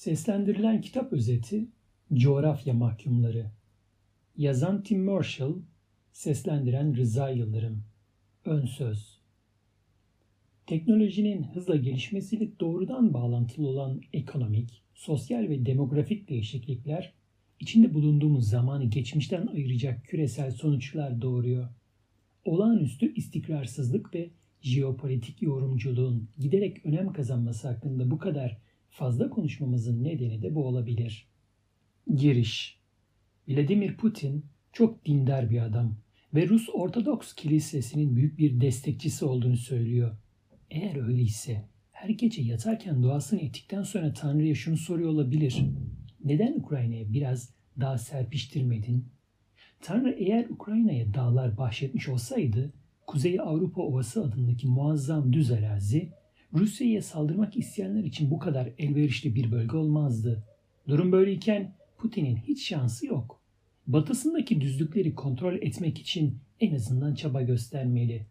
Seslendirilen kitap özeti Coğrafya Mahkumları. Yazan Tim Marshall Seslendiren Rıza Yıldırım. Ön Söz. Teknolojinin hızla gelişmesiyle doğrudan bağlantılı olan ekonomik, sosyal ve demografik değişiklikler içinde bulunduğumuz zamanı geçmişten ayıracak küresel sonuçlar doğuruyor. Olağanüstü istikrarsızlık ve jeopolitik yorumculuğun giderek önem kazanması hakkında bu kadar fazla konuşmamızın nedeni de bu olabilir. Giriş Vladimir Putin çok dindar bir adam ve Rus Ortodoks Kilisesi'nin büyük bir destekçisi olduğunu söylüyor. Eğer öyleyse her gece yatarken duasını ettikten sonra Tanrı'ya şunu soruyor olabilir. Neden Ukrayna'ya biraz daha serpiştirmedin? Tanrı eğer Ukrayna'ya dağlar bahşetmiş olsaydı Kuzey Avrupa Ovası adındaki muazzam düz arazi Rusya'ya saldırmak isteyenler için bu kadar elverişli bir bölge olmazdı. Durum böyleyken Putin'in hiç şansı yok. Batısındaki düzlükleri kontrol etmek için en azından çaba göstermeli.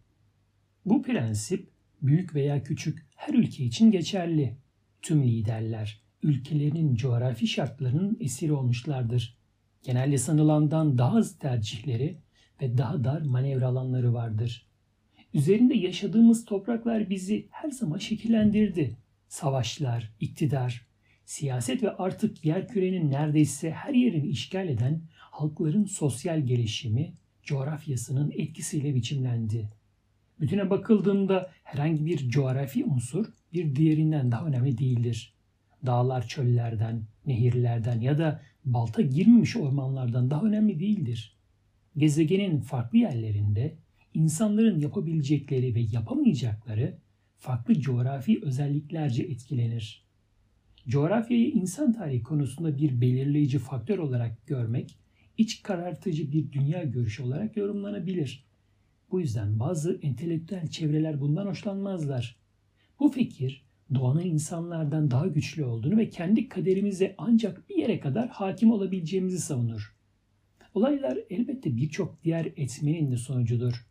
Bu prensip büyük veya küçük her ülke için geçerli. Tüm liderler ülkelerinin coğrafi şartlarının esiri olmuşlardır. Genelde sanılandan daha az tercihleri ve daha dar manevra alanları vardır. Üzerinde yaşadığımız topraklar bizi her zaman şekillendirdi. Savaşlar, iktidar, siyaset ve artık yer kürenin neredeyse her yerini işgal eden halkların sosyal gelişimi coğrafyasının etkisiyle biçimlendi. Bütüne bakıldığında herhangi bir coğrafi unsur bir diğerinden daha önemli değildir. Dağlar çöllerden, nehirlerden ya da balta girmemiş ormanlardan daha önemli değildir. Gezegenin farklı yerlerinde insanların yapabilecekleri ve yapamayacakları farklı coğrafi özelliklerce etkilenir. Coğrafyayı insan tarihi konusunda bir belirleyici faktör olarak görmek, iç karartıcı bir dünya görüşü olarak yorumlanabilir. Bu yüzden bazı entelektüel çevreler bundan hoşlanmazlar. Bu fikir, doğanın insanlardan daha güçlü olduğunu ve kendi kaderimize ancak bir yere kadar hakim olabileceğimizi savunur. Olaylar elbette birçok diğer etmenin de sonucudur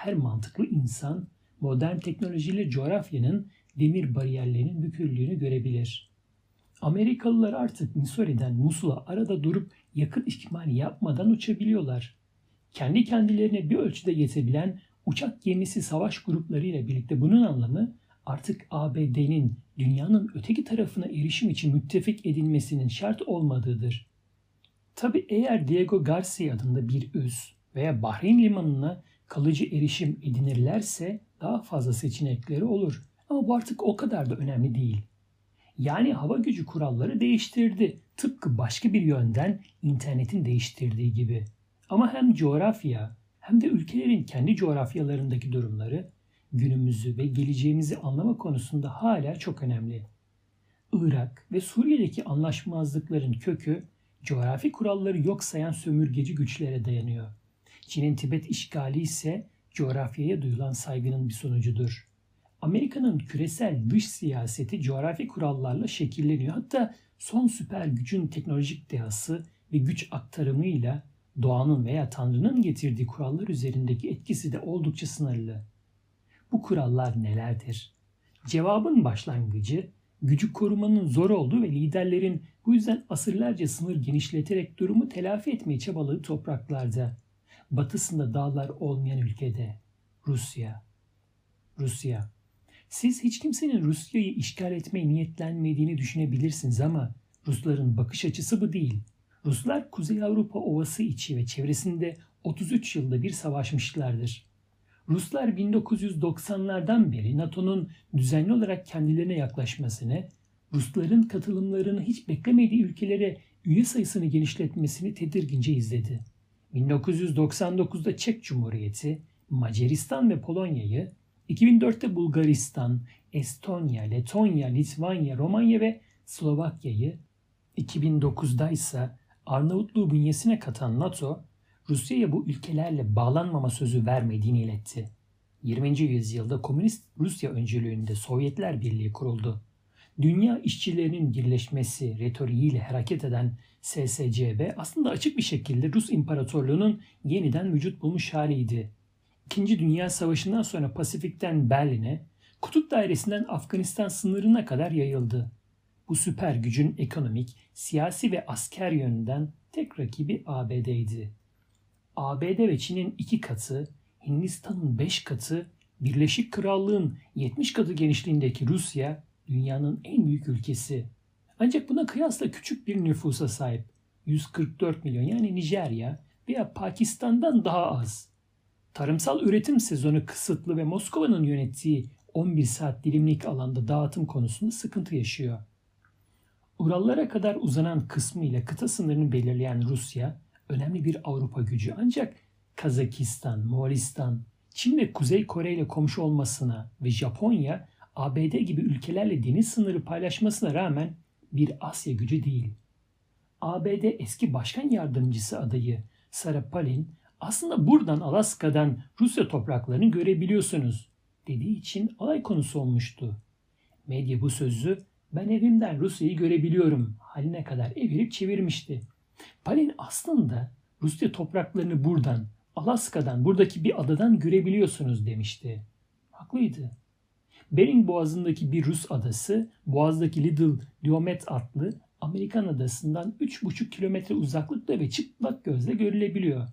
her mantıklı insan modern teknolojiyle coğrafyanın demir bariyerlerinin büküldüğünü görebilir. Amerikalılar artık Missouri'den Musul'a arada durup yakın ihtimali yapmadan uçabiliyorlar. Kendi kendilerine bir ölçüde yetebilen uçak gemisi savaş gruplarıyla birlikte bunun anlamı artık ABD'nin dünyanın öteki tarafına erişim için müttefik edilmesinin şart olmadığıdır. Tabi eğer Diego Garcia adında bir üs veya Bahreyn limanına kalıcı erişim edinirlerse daha fazla seçenekleri olur. Ama bu artık o kadar da önemli değil. Yani hava gücü kuralları değiştirdi. Tıpkı başka bir yönden internetin değiştirdiği gibi. Ama hem coğrafya hem de ülkelerin kendi coğrafyalarındaki durumları günümüzü ve geleceğimizi anlama konusunda hala çok önemli. Irak ve Suriye'deki anlaşmazlıkların kökü coğrafi kuralları yok sayan sömürgeci güçlere dayanıyor. Çin'in Tibet işgali ise coğrafyaya duyulan saygının bir sonucudur. Amerika'nın küresel dış siyaseti coğrafi kurallarla şekilleniyor. Hatta son süper gücün teknolojik dehası ve güç aktarımıyla doğanın veya Tanrı'nın getirdiği kurallar üzerindeki etkisi de oldukça sınırlı. Bu kurallar nelerdir? Cevabın başlangıcı gücü korumanın zor olduğu ve liderlerin bu yüzden asırlarca sınır genişleterek durumu telafi etmeye çabaladığı topraklarda batısında dağlar olmayan ülkede Rusya. Rusya. Siz hiç kimsenin Rusya'yı işgal etmeye niyetlenmediğini düşünebilirsiniz ama Rusların bakış açısı bu değil. Ruslar Kuzey Avrupa Ovası içi ve çevresinde 33 yılda bir savaşmışlardır. Ruslar 1990'lardan beri NATO'nun düzenli olarak kendilerine yaklaşmasını, Rusların katılımlarını hiç beklemediği ülkelere üye sayısını genişletmesini tedirgince izledi. 1999'da Çek Cumhuriyeti, Macaristan ve Polonya'yı, 2004'te Bulgaristan, Estonya, Letonya, Litvanya, Romanya ve Slovakya'yı, 2009'da ise Arnavutluğu bünyesine katan NATO, Rusya'ya bu ülkelerle bağlanmama sözü vermediğini iletti. 20. yüzyılda Komünist Rusya öncülüğünde Sovyetler Birliği kuruldu. Dünya işçilerinin birleşmesi retoriğiyle hareket eden SSCB aslında açık bir şekilde Rus İmparatorluğu'nun yeniden vücut bulmuş haliydi. İkinci Dünya Savaşı'ndan sonra Pasifik'ten Berlin'e, Kutup Dairesi'nden Afganistan sınırına kadar yayıldı. Bu süper gücün ekonomik, siyasi ve asker yönünden tek rakibi ABD'ydi. ABD ve Çin'in iki katı, Hindistan'ın beş katı, Birleşik Krallığın 70 katı genişliğindeki Rusya dünyanın en büyük ülkesi. Ancak buna kıyasla küçük bir nüfusa sahip. 144 milyon yani Nijerya veya Pakistan'dan daha az. Tarımsal üretim sezonu kısıtlı ve Moskova'nın yönettiği 11 saat dilimlik alanda dağıtım konusunda sıkıntı yaşıyor. Urallara kadar uzanan kısmı ile kıta sınırını belirleyen Rusya önemli bir Avrupa gücü ancak Kazakistan, Moğolistan, Çin ve Kuzey Kore ile komşu olmasına ve Japonya, ABD gibi ülkelerle deniz sınırı paylaşmasına rağmen bir Asya gücü değil. ABD eski başkan yardımcısı adayı Sarah Palin aslında buradan Alaska'dan Rusya topraklarını görebiliyorsunuz dediği için alay konusu olmuştu. Medya bu sözü ben evimden Rusya'yı görebiliyorum haline kadar evirip çevirmişti. Palin aslında Rusya topraklarını buradan, Alaska'dan, buradaki bir adadan görebiliyorsunuz demişti. Haklıydı. Bering Boğazı'ndaki bir Rus adası, Boğaz'daki Little Diomet adlı Amerikan adasından 3,5 kilometre uzaklıkta ve çıplak gözle görülebiliyor.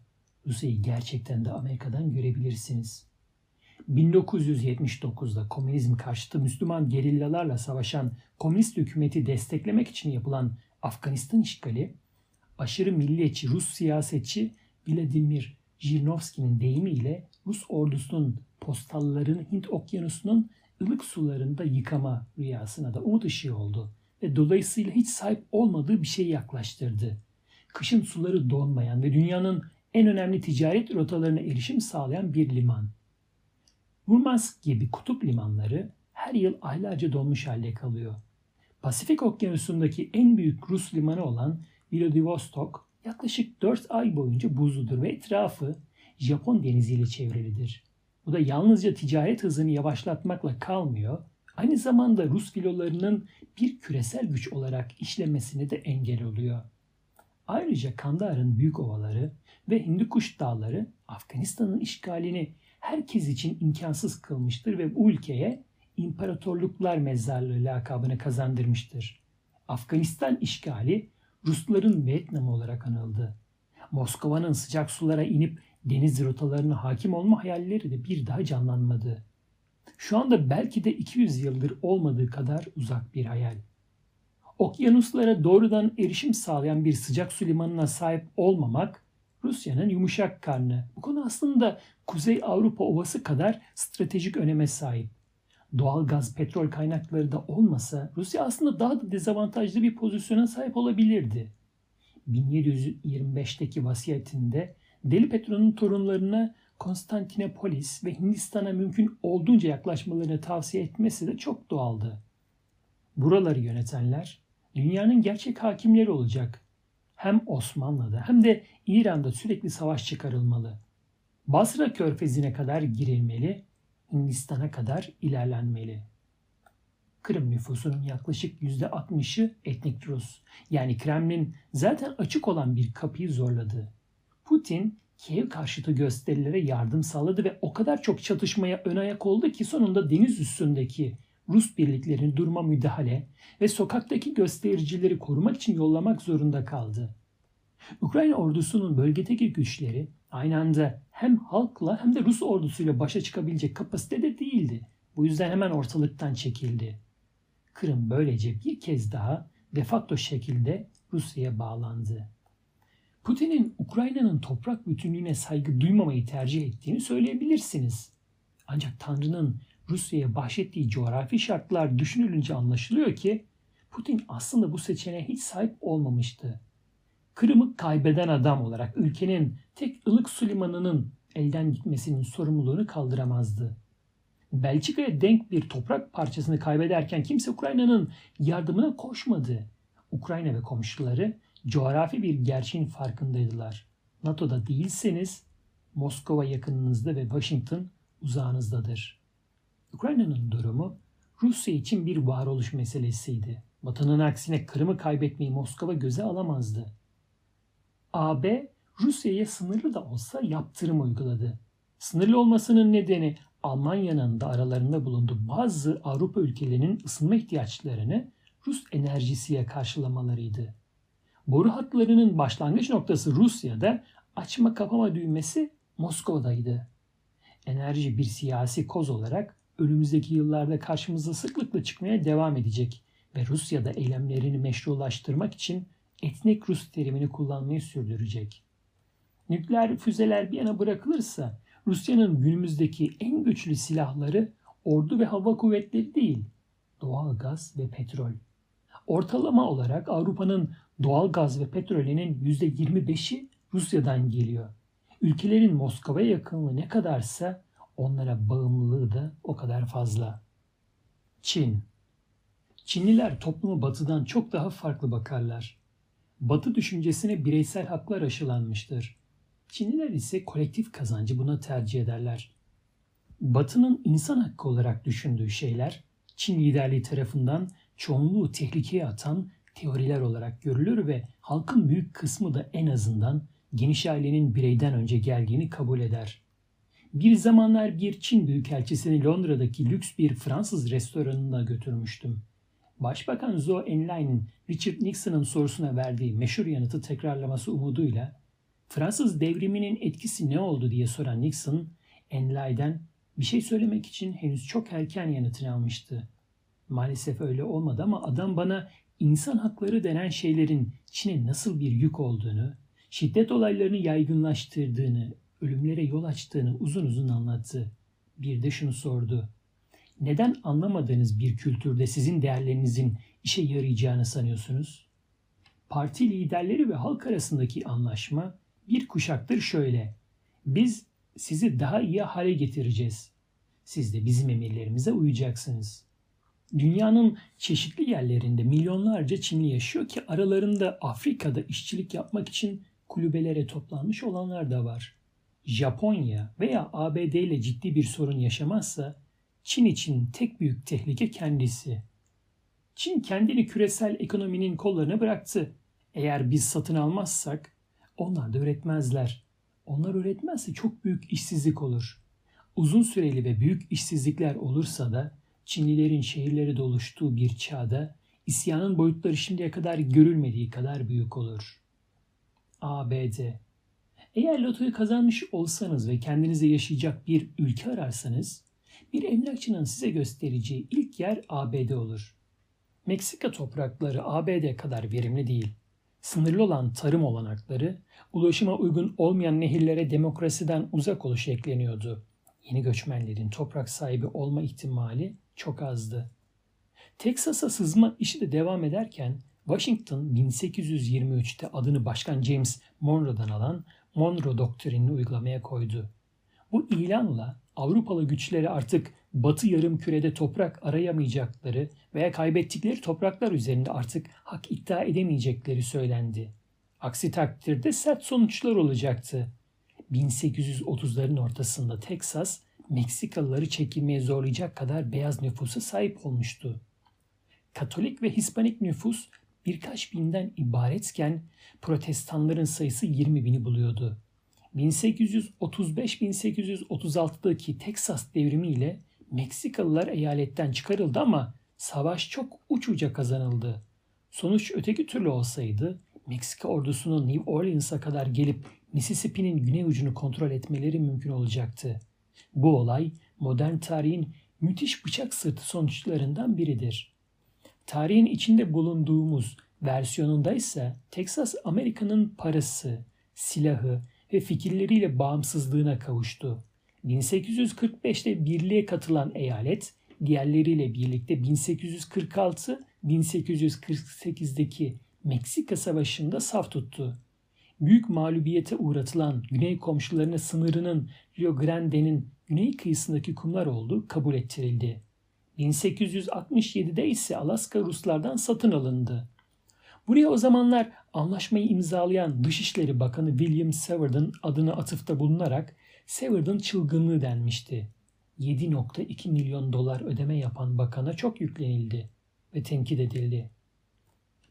Rusya'yı gerçekten de Amerika'dan görebilirsiniz. 1979'da komünizm karşıtı Müslüman gerillalarla savaşan komünist hükümeti desteklemek için yapılan Afganistan işgali, aşırı milliyetçi Rus siyasetçi Vladimir Jirinovski'nin deyimiyle Rus ordusunun postallarını Hint okyanusunun ılık sularında yıkama rüyasına da umut ışığı oldu ve dolayısıyla hiç sahip olmadığı bir şey yaklaştırdı. Kışın suları donmayan ve dünyanın en önemli ticaret rotalarına erişim sağlayan bir liman. Murmansk gibi kutup limanları her yıl aylarca donmuş halde kalıyor. Pasifik Okyanusu'ndaki en büyük Rus limanı olan Vladivostok yaklaşık 4 ay boyunca buzludur ve etrafı Japon deniziyle çevrilidir. Bu da yalnızca ticaret hızını yavaşlatmakla kalmıyor, aynı zamanda Rus filolarının bir küresel güç olarak işlemesine de engel oluyor. Ayrıca Kandahar'ın büyük ovaları ve Hindukuş dağları Afganistan'ın işgalini herkes için imkansız kılmıştır ve bu ülkeye imparatorluklar mezarlığı lakabını kazandırmıştır. Afganistan işgali Rusların Vietnam olarak anıldı. Moskova'nın sıcak sulara inip deniz rotalarına hakim olma hayalleri de bir daha canlanmadı. Şu anda belki de 200 yıldır olmadığı kadar uzak bir hayal. Okyanuslara doğrudan erişim sağlayan bir sıcak su limanına sahip olmamak Rusya'nın yumuşak karnı. Bu konu aslında Kuzey Avrupa Ovası kadar stratejik öneme sahip. Doğal gaz, petrol kaynakları da olmasa Rusya aslında daha da dezavantajlı bir pozisyona sahip olabilirdi. 1725'teki vasiyetinde Deli Petro'nun torunlarına Konstantinopolis ve Hindistan'a mümkün olduğunca yaklaşmalarını tavsiye etmesi de çok doğaldı. Buraları yönetenler dünyanın gerçek hakimleri olacak. Hem Osmanlı'da hem de İran'da sürekli savaş çıkarılmalı. Basra körfezine kadar girilmeli, Hindistan'a kadar ilerlenmeli. Kırım nüfusunun yaklaşık %60'ı etnik Rus. Yani Kremlin zaten açık olan bir kapıyı zorladı. Putin Kiev karşıtı gösterilere yardım sağladı ve o kadar çok çatışmaya ön ayak oldu ki sonunda deniz üstündeki Rus birliklerini durma müdahale ve sokaktaki göstericileri korumak için yollamak zorunda kaldı. Ukrayna ordusunun bölgedeki güçleri aynı anda hem halkla hem de Rus ordusuyla başa çıkabilecek kapasitede değildi. Bu yüzden hemen ortalıktan çekildi. Kırım böylece bir kez daha de facto şekilde Rusya'ya bağlandı. Putin'in Ukrayna'nın toprak bütünlüğüne saygı duymamayı tercih ettiğini söyleyebilirsiniz. Ancak Tanrı'nın Rusya'ya bahşettiği coğrafi şartlar düşünülünce anlaşılıyor ki Putin aslında bu seçeneğe hiç sahip olmamıştı. Kırım'ı kaybeden adam olarak ülkenin tek ılık su limanının elden gitmesinin sorumluluğunu kaldıramazdı. Belçika'ya denk bir toprak parçasını kaybederken kimse Ukrayna'nın yardımına koşmadı. Ukrayna ve komşuları coğrafi bir gerçeğin farkındaydılar. NATO'da değilseniz Moskova yakınınızda ve Washington uzağınızdadır. Ukrayna'nın durumu Rusya için bir varoluş meselesiydi. Batı'nın aksine Kırım'ı kaybetmeyi Moskova göze alamazdı. AB Rusya'ya sınırlı da olsa yaptırım uyguladı. Sınırlı olmasının nedeni Almanya'nın da aralarında bulunduğu bazı Avrupa ülkelerinin ısınma ihtiyaçlarını Rus enerjisiye karşılamalarıydı. Boru hatlarının başlangıç noktası Rusya'da, açma kapama düğmesi Moskova'daydı. Enerji bir siyasi koz olarak önümüzdeki yıllarda karşımıza sıklıkla çıkmaya devam edecek ve Rusya'da eylemlerini meşrulaştırmak için etnik Rus terimini kullanmayı sürdürecek. Nükleer füzeler bir yana bırakılırsa Rusya'nın günümüzdeki en güçlü silahları ordu ve hava kuvvetleri değil, doğal gaz ve petrol. Ortalama olarak Avrupa'nın doğal gaz ve petrolünün %25'i Rusya'dan geliyor. Ülkelerin Moskova'ya yakınlığı ne kadarsa onlara bağımlılığı da o kadar fazla. Çin Çinliler toplumu batıdan çok daha farklı bakarlar. Batı düşüncesine bireysel haklar aşılanmıştır. Çinliler ise kolektif kazancı buna tercih ederler. Batı'nın insan hakkı olarak düşündüğü şeyler Çin liderliği tarafından çoğunluğu tehlikeye atan teoriler olarak görülür ve halkın büyük kısmı da en azından geniş ailenin bireyden önce geldiğini kabul eder. Bir zamanlar bir Çin büyükelçisini Londra'daki lüks bir Fransız restoranına götürmüştüm. Başbakan Zhou Enlai'nin Richard Nixon'ın sorusuna verdiği meşhur yanıtı tekrarlaması umuduyla Fransız devriminin etkisi ne oldu diye soran Nixon, Enlai'den bir şey söylemek için henüz çok erken yanıtını almıştı. Maalesef öyle olmadı ama adam bana insan hakları denen şeylerin Çin'e nasıl bir yük olduğunu, şiddet olaylarını yaygınlaştırdığını, ölümlere yol açtığını uzun uzun anlattı. Bir de şunu sordu. Neden anlamadığınız bir kültürde sizin değerlerinizin işe yarayacağını sanıyorsunuz? Parti liderleri ve halk arasındaki anlaşma bir kuşaktır şöyle. Biz sizi daha iyi hale getireceğiz. Siz de bizim emirlerimize uyacaksınız. Dünyanın çeşitli yerlerinde milyonlarca Çinli yaşıyor ki aralarında Afrika'da işçilik yapmak için kulübelere toplanmış olanlar da var. Japonya veya ABD ile ciddi bir sorun yaşamazsa Çin için tek büyük tehlike kendisi. Çin kendini küresel ekonominin kollarına bıraktı. Eğer biz satın almazsak onlar da üretmezler. Onlar üretmezse çok büyük işsizlik olur. Uzun süreli ve büyük işsizlikler olursa da Çinlilerin şehirleri doluştuğu bir çağda isyanın boyutları şimdiye kadar görülmediği kadar büyük olur. ABD Eğer lotoyu kazanmış olsanız ve kendinize yaşayacak bir ülke ararsanız, bir emlakçının size göstereceği ilk yer ABD olur. Meksika toprakları ABD kadar verimli değil. Sınırlı olan tarım olanakları, ulaşıma uygun olmayan nehirlere demokrasiden uzak oluş ekleniyordu. Yeni göçmenlerin toprak sahibi olma ihtimali çok azdı. Teksas'a sızma işi de devam ederken Washington 1823'te adını Başkan James Monroe'dan alan Monroe doktrinini uygulamaya koydu. Bu ilanla Avrupalı güçleri artık Batı yarım kürede toprak arayamayacakları veya kaybettikleri topraklar üzerinde artık hak iddia edemeyecekleri söylendi. Aksi takdirde sert sonuçlar olacaktı. 1830'ların ortasında Teksas, Meksikalıları çekilmeye zorlayacak kadar beyaz nüfusa sahip olmuştu. Katolik ve Hispanik nüfus birkaç binden ibaretken protestanların sayısı 20 bini buluyordu. 1835-1836'daki Teksas devrimi ile Meksikalılar eyaletten çıkarıldı ama savaş çok uç uca kazanıldı. Sonuç öteki türlü olsaydı Meksika ordusunun New Orleans'a kadar gelip Mississippi'nin güney ucunu kontrol etmeleri mümkün olacaktı. Bu olay modern tarihin müthiş bıçak sırtı sonuçlarından biridir. Tarihin içinde bulunduğumuz versiyonunda ise Texas Amerika'nın parası, silahı ve fikirleriyle bağımsızlığına kavuştu. 1845'te birliğe katılan eyalet diğerleriyle birlikte 1846-1848'deki Meksika Savaşı'nda saf tuttu. Büyük mağlubiyete uğratılan güney komşularına sınırının Rio Grande'nin güney kıyısındaki kumlar olduğu kabul ettirildi. 1867'de ise Alaska Ruslardan satın alındı. Buraya o zamanlar anlaşmayı imzalayan Dışişleri Bakanı William Seward'ın adını atıfta bulunarak Seward'ın çılgınlığı denmişti. 7.2 milyon dolar ödeme yapan bakana çok yüklenildi ve tenkit edildi.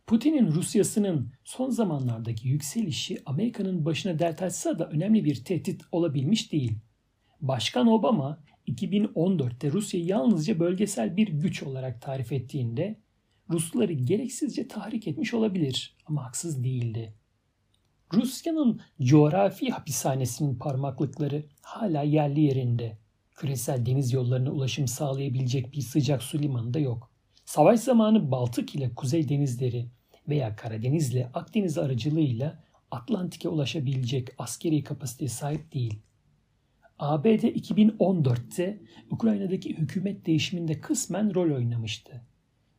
Putin'in Rusyası'nın son zamanlardaki yükselişi Amerika'nın başına dert açsa da önemli bir tehdit olabilmiş değil. Başkan Obama 2014'te Rusya'yı yalnızca bölgesel bir güç olarak tarif ettiğinde Rusları gereksizce tahrik etmiş olabilir ama haksız değildi. Rusya'nın coğrafi hapishanesinin parmaklıkları hala yerli yerinde. Küresel deniz yollarına ulaşım sağlayabilecek bir sıcak su limanı da yok. Savaş zamanı Baltık ile Kuzey denizleri veya Karadeniz ile Akdeniz aracılığıyla Atlantik'e ulaşabilecek askeri kapasiteye sahip değil. ABD 2014'te Ukrayna'daki hükümet değişiminde kısmen rol oynamıştı.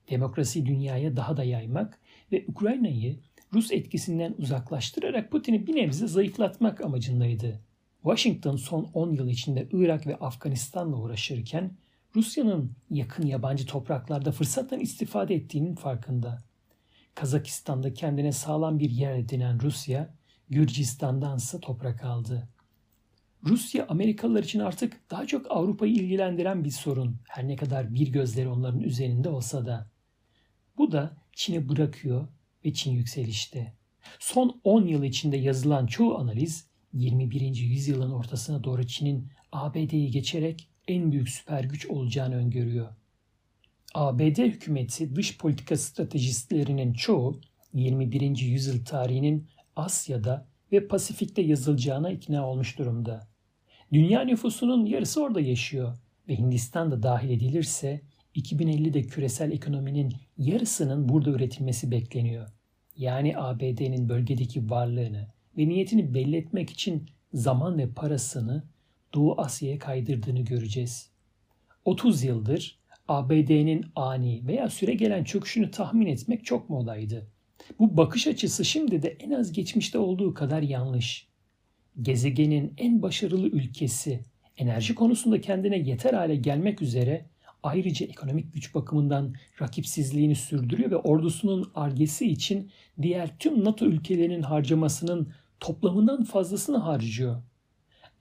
Demokrasi dünyaya daha da yaymak ve Ukrayna'yı Rus etkisinden uzaklaştırarak Putin'i bir nebze zayıflatmak amacındaydı. Washington son 10 yıl içinde Irak ve Afganistan'la uğraşırken Rusya'nın yakın yabancı topraklarda fırsattan istifade ettiğinin farkında. Kazakistan'da kendine sağlam bir yer edinen Rusya, Gürcistan'dansa toprak aldı. Rusya Amerikalılar için artık daha çok Avrupa'yı ilgilendiren bir sorun. Her ne kadar bir gözleri onların üzerinde olsa da. Bu da Çin'i bırakıyor ve Çin yükselişte. Son 10 yıl içinde yazılan çoğu analiz 21. yüzyılın ortasına doğru Çin'in ABD'yi geçerek en büyük süper güç olacağını öngörüyor. ABD hükümeti dış politika stratejistlerinin çoğu 21. yüzyıl tarihinin Asya'da ve Pasifik'te yazılacağına ikna olmuş durumda. Dünya nüfusunun yarısı orada yaşıyor ve Hindistan da dahil edilirse 2050'de küresel ekonominin yarısının burada üretilmesi bekleniyor. Yani ABD'nin bölgedeki varlığını ve niyetini belli etmek için zaman ve parasını Doğu Asya'ya kaydırdığını göreceğiz. 30 yıldır ABD'nin ani veya süre gelen çöküşünü tahmin etmek çok modaydı. Bu bakış açısı şimdi de en az geçmişte olduğu kadar yanlış. Gezegenin en başarılı ülkesi enerji konusunda kendine yeter hale gelmek üzere ayrıca ekonomik güç bakımından rakipsizliğini sürdürüyor ve ordusunun argesi için diğer tüm NATO ülkelerinin harcamasının toplamından fazlasını harcıyor.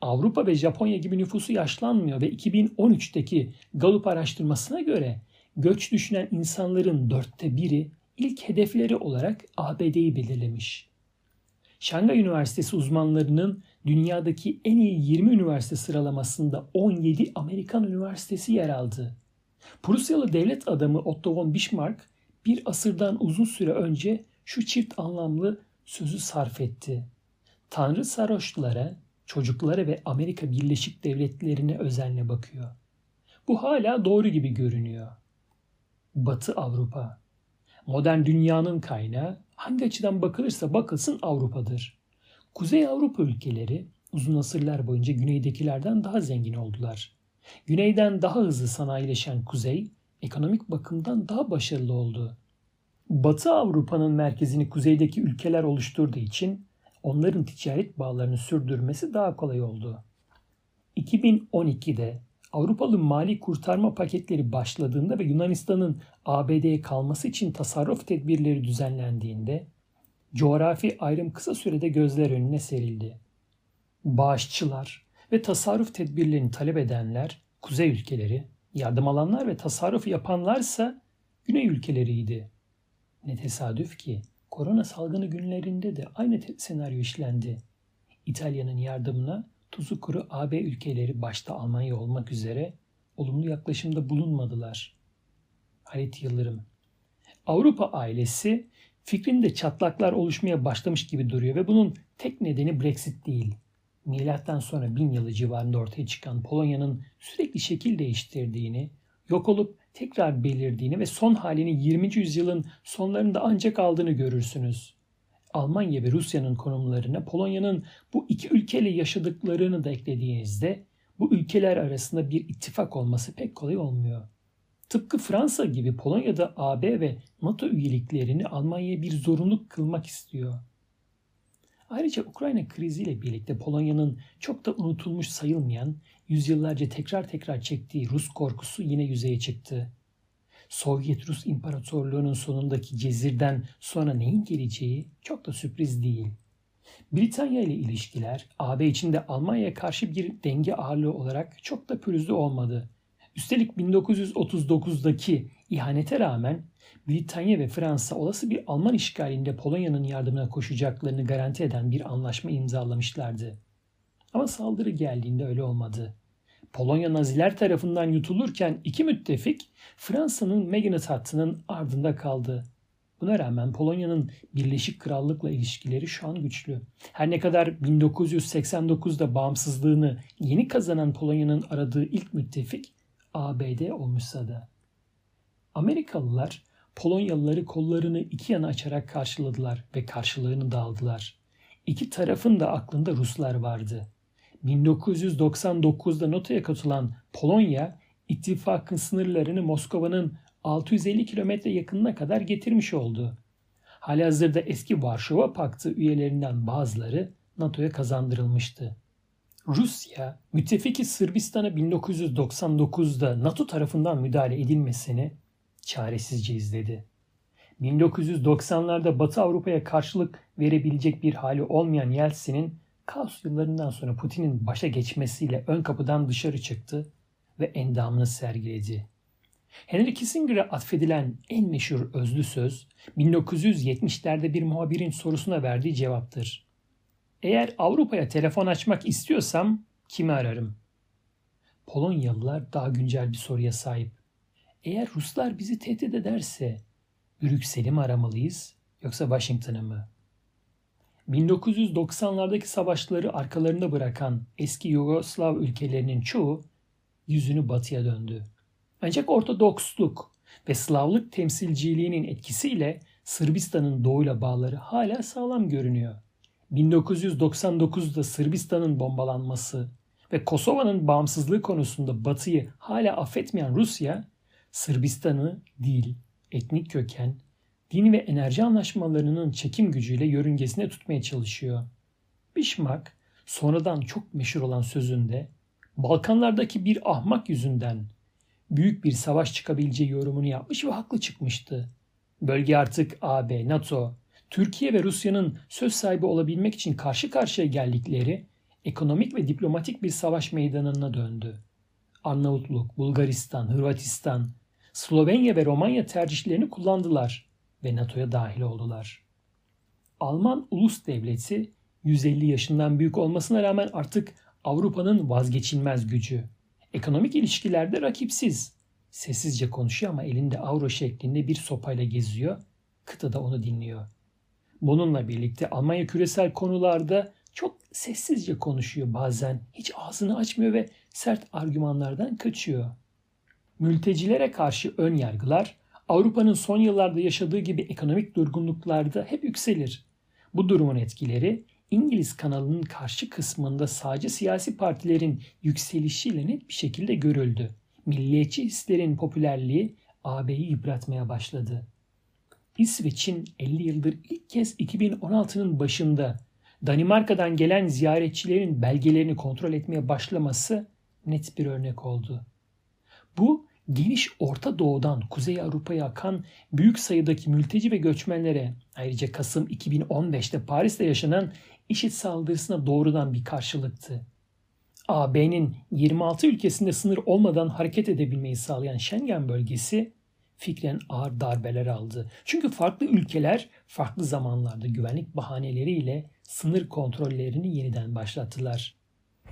Avrupa ve Japonya gibi nüfusu yaşlanmıyor ve 2013'teki Gallup araştırmasına göre göç düşünen insanların dörtte biri ilk hedefleri olarak ABD'yi belirlemiş. Şangay Üniversitesi uzmanlarının dünyadaki en iyi 20 üniversite sıralamasında 17 Amerikan üniversitesi yer aldı. Prusyalı devlet adamı Otto von Bismarck bir asırdan uzun süre önce şu çift anlamlı sözü sarf etti. Tanrı sarhoşlara, çocuklara ve Amerika Birleşik Devletleri'ne özenle bakıyor. Bu hala doğru gibi görünüyor. Batı Avrupa. Modern dünyanın kaynağı hangi açıdan bakılırsa bakılsın Avrupa'dır. Kuzey Avrupa ülkeleri uzun asırlar boyunca güneydekilerden daha zengin oldular. Güneyden daha hızlı sanayileşen kuzey, ekonomik bakımdan daha başarılı oldu. Batı Avrupa'nın merkezini kuzeydeki ülkeler oluşturduğu için onların ticaret bağlarını sürdürmesi daha kolay oldu. 2012'de Avrupalı mali kurtarma paketleri başladığında ve Yunanistan'ın ABD'ye kalması için tasarruf tedbirleri düzenlendiğinde coğrafi ayrım kısa sürede gözler önüne serildi. Bağışçılar ve tasarruf tedbirlerini talep edenler kuzey ülkeleri, yardım alanlar ve tasarruf yapanlarsa güney ülkeleriydi. Ne tesadüf ki korona salgını günlerinde de aynı senaryo işlendi. İtalya'nın yardımına tuzu kuru AB ülkeleri başta Almanya olmak üzere olumlu yaklaşımda bulunmadılar. Halit Yıldırım Avrupa ailesi fikrinde çatlaklar oluşmaya başlamış gibi duruyor ve bunun tek nedeni Brexit değil. Milattan sonra bin yılı civarında ortaya çıkan Polonya'nın sürekli şekil değiştirdiğini, yok olup tekrar belirdiğini ve son halini 20. yüzyılın sonlarında ancak aldığını görürsünüz. Almanya ve Rusya'nın konumlarına Polonya'nın bu iki ülkeyle yaşadıklarını da eklediğinizde bu ülkeler arasında bir ittifak olması pek kolay olmuyor. Tıpkı Fransa gibi Polonya'da AB ve NATO üyeliklerini Almanya'ya bir zorunluluk kılmak istiyor. Ayrıca Ukrayna kriziyle birlikte Polonya'nın çok da unutulmuş sayılmayan, yüzyıllarca tekrar tekrar çektiği Rus korkusu yine yüzeye çıktı. Sovyet-Rus İmparatorluğu'nun sonundaki cezirden sonra neyin geleceği çok da sürpriz değil. Britanya ile ilişkiler AB içinde Almanya'ya karşı bir denge ağırlığı olarak çok da pürüzlü olmadı. Üstelik 1939'daki ihanete rağmen Britanya ve Fransa olası bir Alman işgalinde Polonya'nın yardımına koşacaklarını garanti eden bir anlaşma imzalamışlardı. Ama saldırı geldiğinde öyle olmadı. Polonya Naziler tarafından yutulurken iki müttefik Fransa'nın Maginot hattının ardında kaldı. Buna rağmen Polonya'nın Birleşik Krallık'la ilişkileri şu an güçlü. Her ne kadar 1989'da bağımsızlığını yeni kazanan Polonya'nın aradığı ilk müttefik ABD olmuşsa da. Amerikalılar Polonyalıları kollarını iki yana açarak karşıladılar ve karşılığını da aldılar. İki tarafın da aklında Ruslar vardı. 1999'da NATO'ya katılan Polonya, ittifakın sınırlarını Moskova'nın 650 kilometre yakınına kadar getirmiş oldu. Halihazırda eski Varşova Paktı üyelerinden bazıları NATO'ya kazandırılmıştı. Rusya, müttefiki Sırbistan'a 1999'da NATO tarafından müdahale edilmesini çaresizce izledi. 1990'larda Batı Avrupa'ya karşılık verebilecek bir hali olmayan Yeltsin'in kaos yıllarından sonra Putin'in başa geçmesiyle ön kapıdan dışarı çıktı ve endamını sergiledi. Henry Kissinger'e atfedilen en meşhur özlü söz 1970'lerde bir muhabirin sorusuna verdiği cevaptır. Eğer Avrupa'ya telefon açmak istiyorsam kimi ararım? Polonyalılar daha güncel bir soruya sahip. Eğer Ruslar bizi tehdit ederse Brüksel'i mi aramalıyız yoksa Washington'ı mı? 1990'lardaki savaşları arkalarında bırakan eski Yugoslav ülkelerinin çoğu yüzünü batıya döndü. Ancak Ortodoksluk ve Slavlık temsilciliğinin etkisiyle Sırbistan'ın doğuyla bağları hala sağlam görünüyor. 1999'da Sırbistan'ın bombalanması ve Kosova'nın bağımsızlığı konusunda Batı'yı hala affetmeyen Rusya, Sırbistan'ı dil, etnik köken, din ve enerji anlaşmalarının çekim gücüyle yörüngesine tutmaya çalışıyor. Bismarck sonradan çok meşhur olan sözünde Balkanlardaki bir ahmak yüzünden büyük bir savaş çıkabileceği yorumunu yapmış ve haklı çıkmıştı. Bölge artık AB, NATO, Türkiye ve Rusya'nın söz sahibi olabilmek için karşı karşıya geldikleri ekonomik ve diplomatik bir savaş meydanına döndü. Arnavutluk, Bulgaristan, Hırvatistan, Slovenya ve Romanya tercihlerini kullandılar ve NATO'ya dahil oldular. Alman ulus devleti 150 yaşından büyük olmasına rağmen artık Avrupa'nın vazgeçilmez gücü. Ekonomik ilişkilerde rakipsiz. Sessizce konuşuyor ama elinde avro şeklinde bir sopayla geziyor. Kıta da onu dinliyor. Bununla birlikte Almanya küresel konularda çok sessizce konuşuyor bazen. Hiç ağzını açmıyor ve sert argümanlardan kaçıyor. Mültecilere karşı ön yargılar Avrupa'nın son yıllarda yaşadığı gibi ekonomik durgunluklarda hep yükselir. Bu durumun etkileri İngiliz kanalının karşı kısmında sadece siyasi partilerin yükselişiyle net bir şekilde görüldü. Milliyetçi hislerin popülerliği AB'yi yıpratmaya başladı. İsveç'in 50 yıldır ilk kez 2016'nın başında Danimarka'dan gelen ziyaretçilerin belgelerini kontrol etmeye başlaması net bir örnek oldu. Bu geniş Orta Doğu'dan Kuzey Avrupa'ya akan büyük sayıdaki mülteci ve göçmenlere ayrıca Kasım 2015'te Paris'te yaşanan IŞİD saldırısına doğrudan bir karşılıktı. AB'nin 26 ülkesinde sınır olmadan hareket edebilmeyi sağlayan Schengen bölgesi fikren ağır darbeler aldı. Çünkü farklı ülkeler farklı zamanlarda güvenlik bahaneleriyle sınır kontrollerini yeniden başlattılar.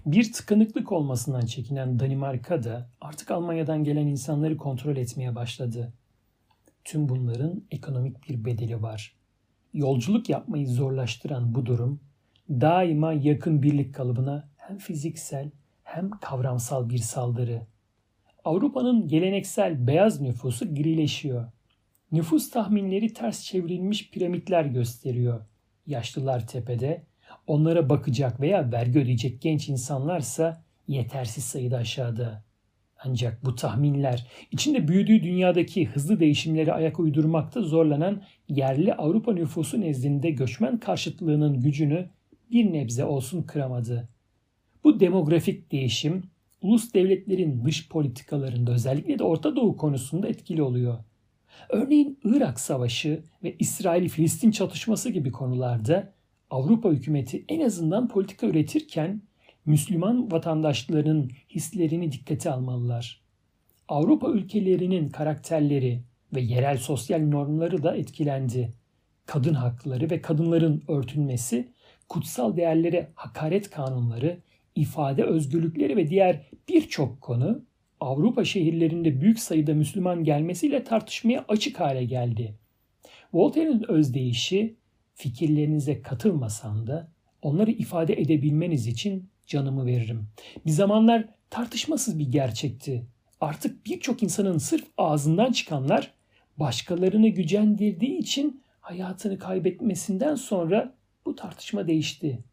Bir tıkanıklık olmasından çekinen Danimarka da artık Almanya'dan gelen insanları kontrol etmeye başladı. Tüm bunların ekonomik bir bedeli var. Yolculuk yapmayı zorlaştıran bu durum daima yakın birlik kalıbına hem fiziksel hem kavramsal bir saldırı. Avrupa'nın geleneksel beyaz nüfusu grileşiyor. Nüfus tahminleri ters çevrilmiş piramitler gösteriyor. Yaşlılar tepede, onlara bakacak veya vergi ödeyecek genç insanlarsa yetersiz sayıda aşağıda. Ancak bu tahminler içinde büyüdüğü dünyadaki hızlı değişimleri ayak uydurmakta zorlanan yerli Avrupa nüfusu nezdinde göçmen karşıtlığının gücünü bir nebze olsun kıramadı. Bu demografik değişim ulus devletlerin dış politikalarında özellikle de Orta Doğu konusunda etkili oluyor. Örneğin Irak Savaşı ve İsrail-Filistin çatışması gibi konularda Avrupa hükümeti en azından politika üretirken Müslüman vatandaşlarının hislerini dikkate almalılar. Avrupa ülkelerinin karakterleri ve yerel sosyal normları da etkilendi. Kadın hakları ve kadınların örtülmesi kutsal değerlere hakaret kanunları, ifade özgürlükleri ve diğer birçok konu Avrupa şehirlerinde büyük sayıda Müslüman gelmesiyle tartışmaya açık hale geldi. Voltaire'in özdeyişi fikirlerinize katılmasam da onları ifade edebilmeniz için canımı veririm. Bir zamanlar tartışmasız bir gerçekti. Artık birçok insanın sırf ağzından çıkanlar başkalarını gücendirdiği için hayatını kaybetmesinden sonra bu tartışma değişti.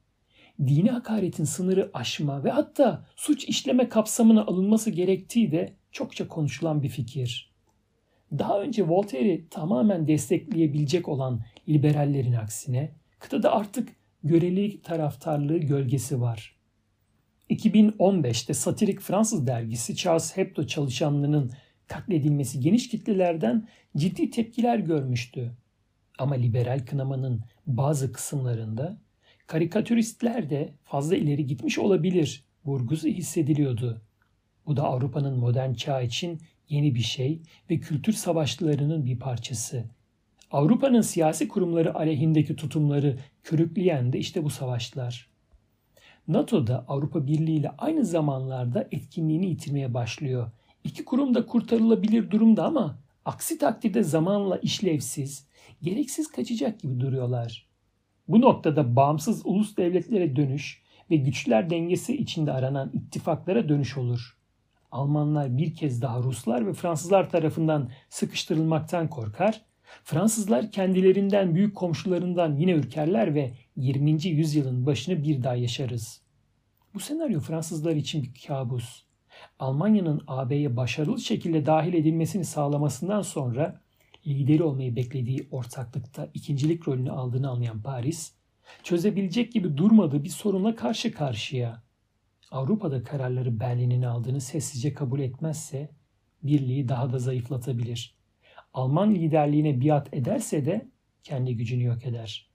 Dini hakaretin sınırı aşma ve hatta suç işleme kapsamına alınması gerektiği de çokça konuşulan bir fikir. Daha önce Voltaire'i tamamen destekleyebilecek olan liberallerin aksine kıtada artık göreli taraftarlığı gölgesi var. 2015'te satirik Fransız dergisi Charles Hebdo çalışanlarının katledilmesi geniş kitlelerden ciddi tepkiler görmüştü. Ama liberal kınamanın bazı kısımlarında karikatüristler de fazla ileri gitmiş olabilir vurgusu hissediliyordu. Bu da Avrupa'nın modern çağ için yeni bir şey ve kültür savaşlarının bir parçası. Avrupa'nın siyasi kurumları aleyhindeki tutumları körükleyen de işte bu savaşlar. NATO da Avrupa Birliği ile aynı zamanlarda etkinliğini yitirmeye başlıyor. İki kurum da kurtarılabilir durumda ama aksi takdirde zamanla işlevsiz, gereksiz kaçacak gibi duruyorlar. Bu noktada bağımsız ulus devletlere dönüş ve güçler dengesi içinde aranan ittifaklara dönüş olur. Almanlar bir kez daha Ruslar ve Fransızlar tarafından sıkıştırılmaktan korkar, Fransızlar kendilerinden büyük komşularından yine ürkerler ve 20. yüzyılın başını bir daha yaşarız. Bu senaryo Fransızlar için bir kabus. Almanya'nın AB'ye başarılı şekilde dahil edilmesini sağlamasından sonra lideri olmayı beklediği ortaklıkta ikincilik rolünü aldığını anlayan Paris, çözebilecek gibi durmadığı bir sorunla karşı karşıya. Avrupa'da kararları Berlin'in aldığını sessizce kabul etmezse birliği daha da zayıflatabilir. Alman liderliğine biat ederse de kendi gücünü yok eder.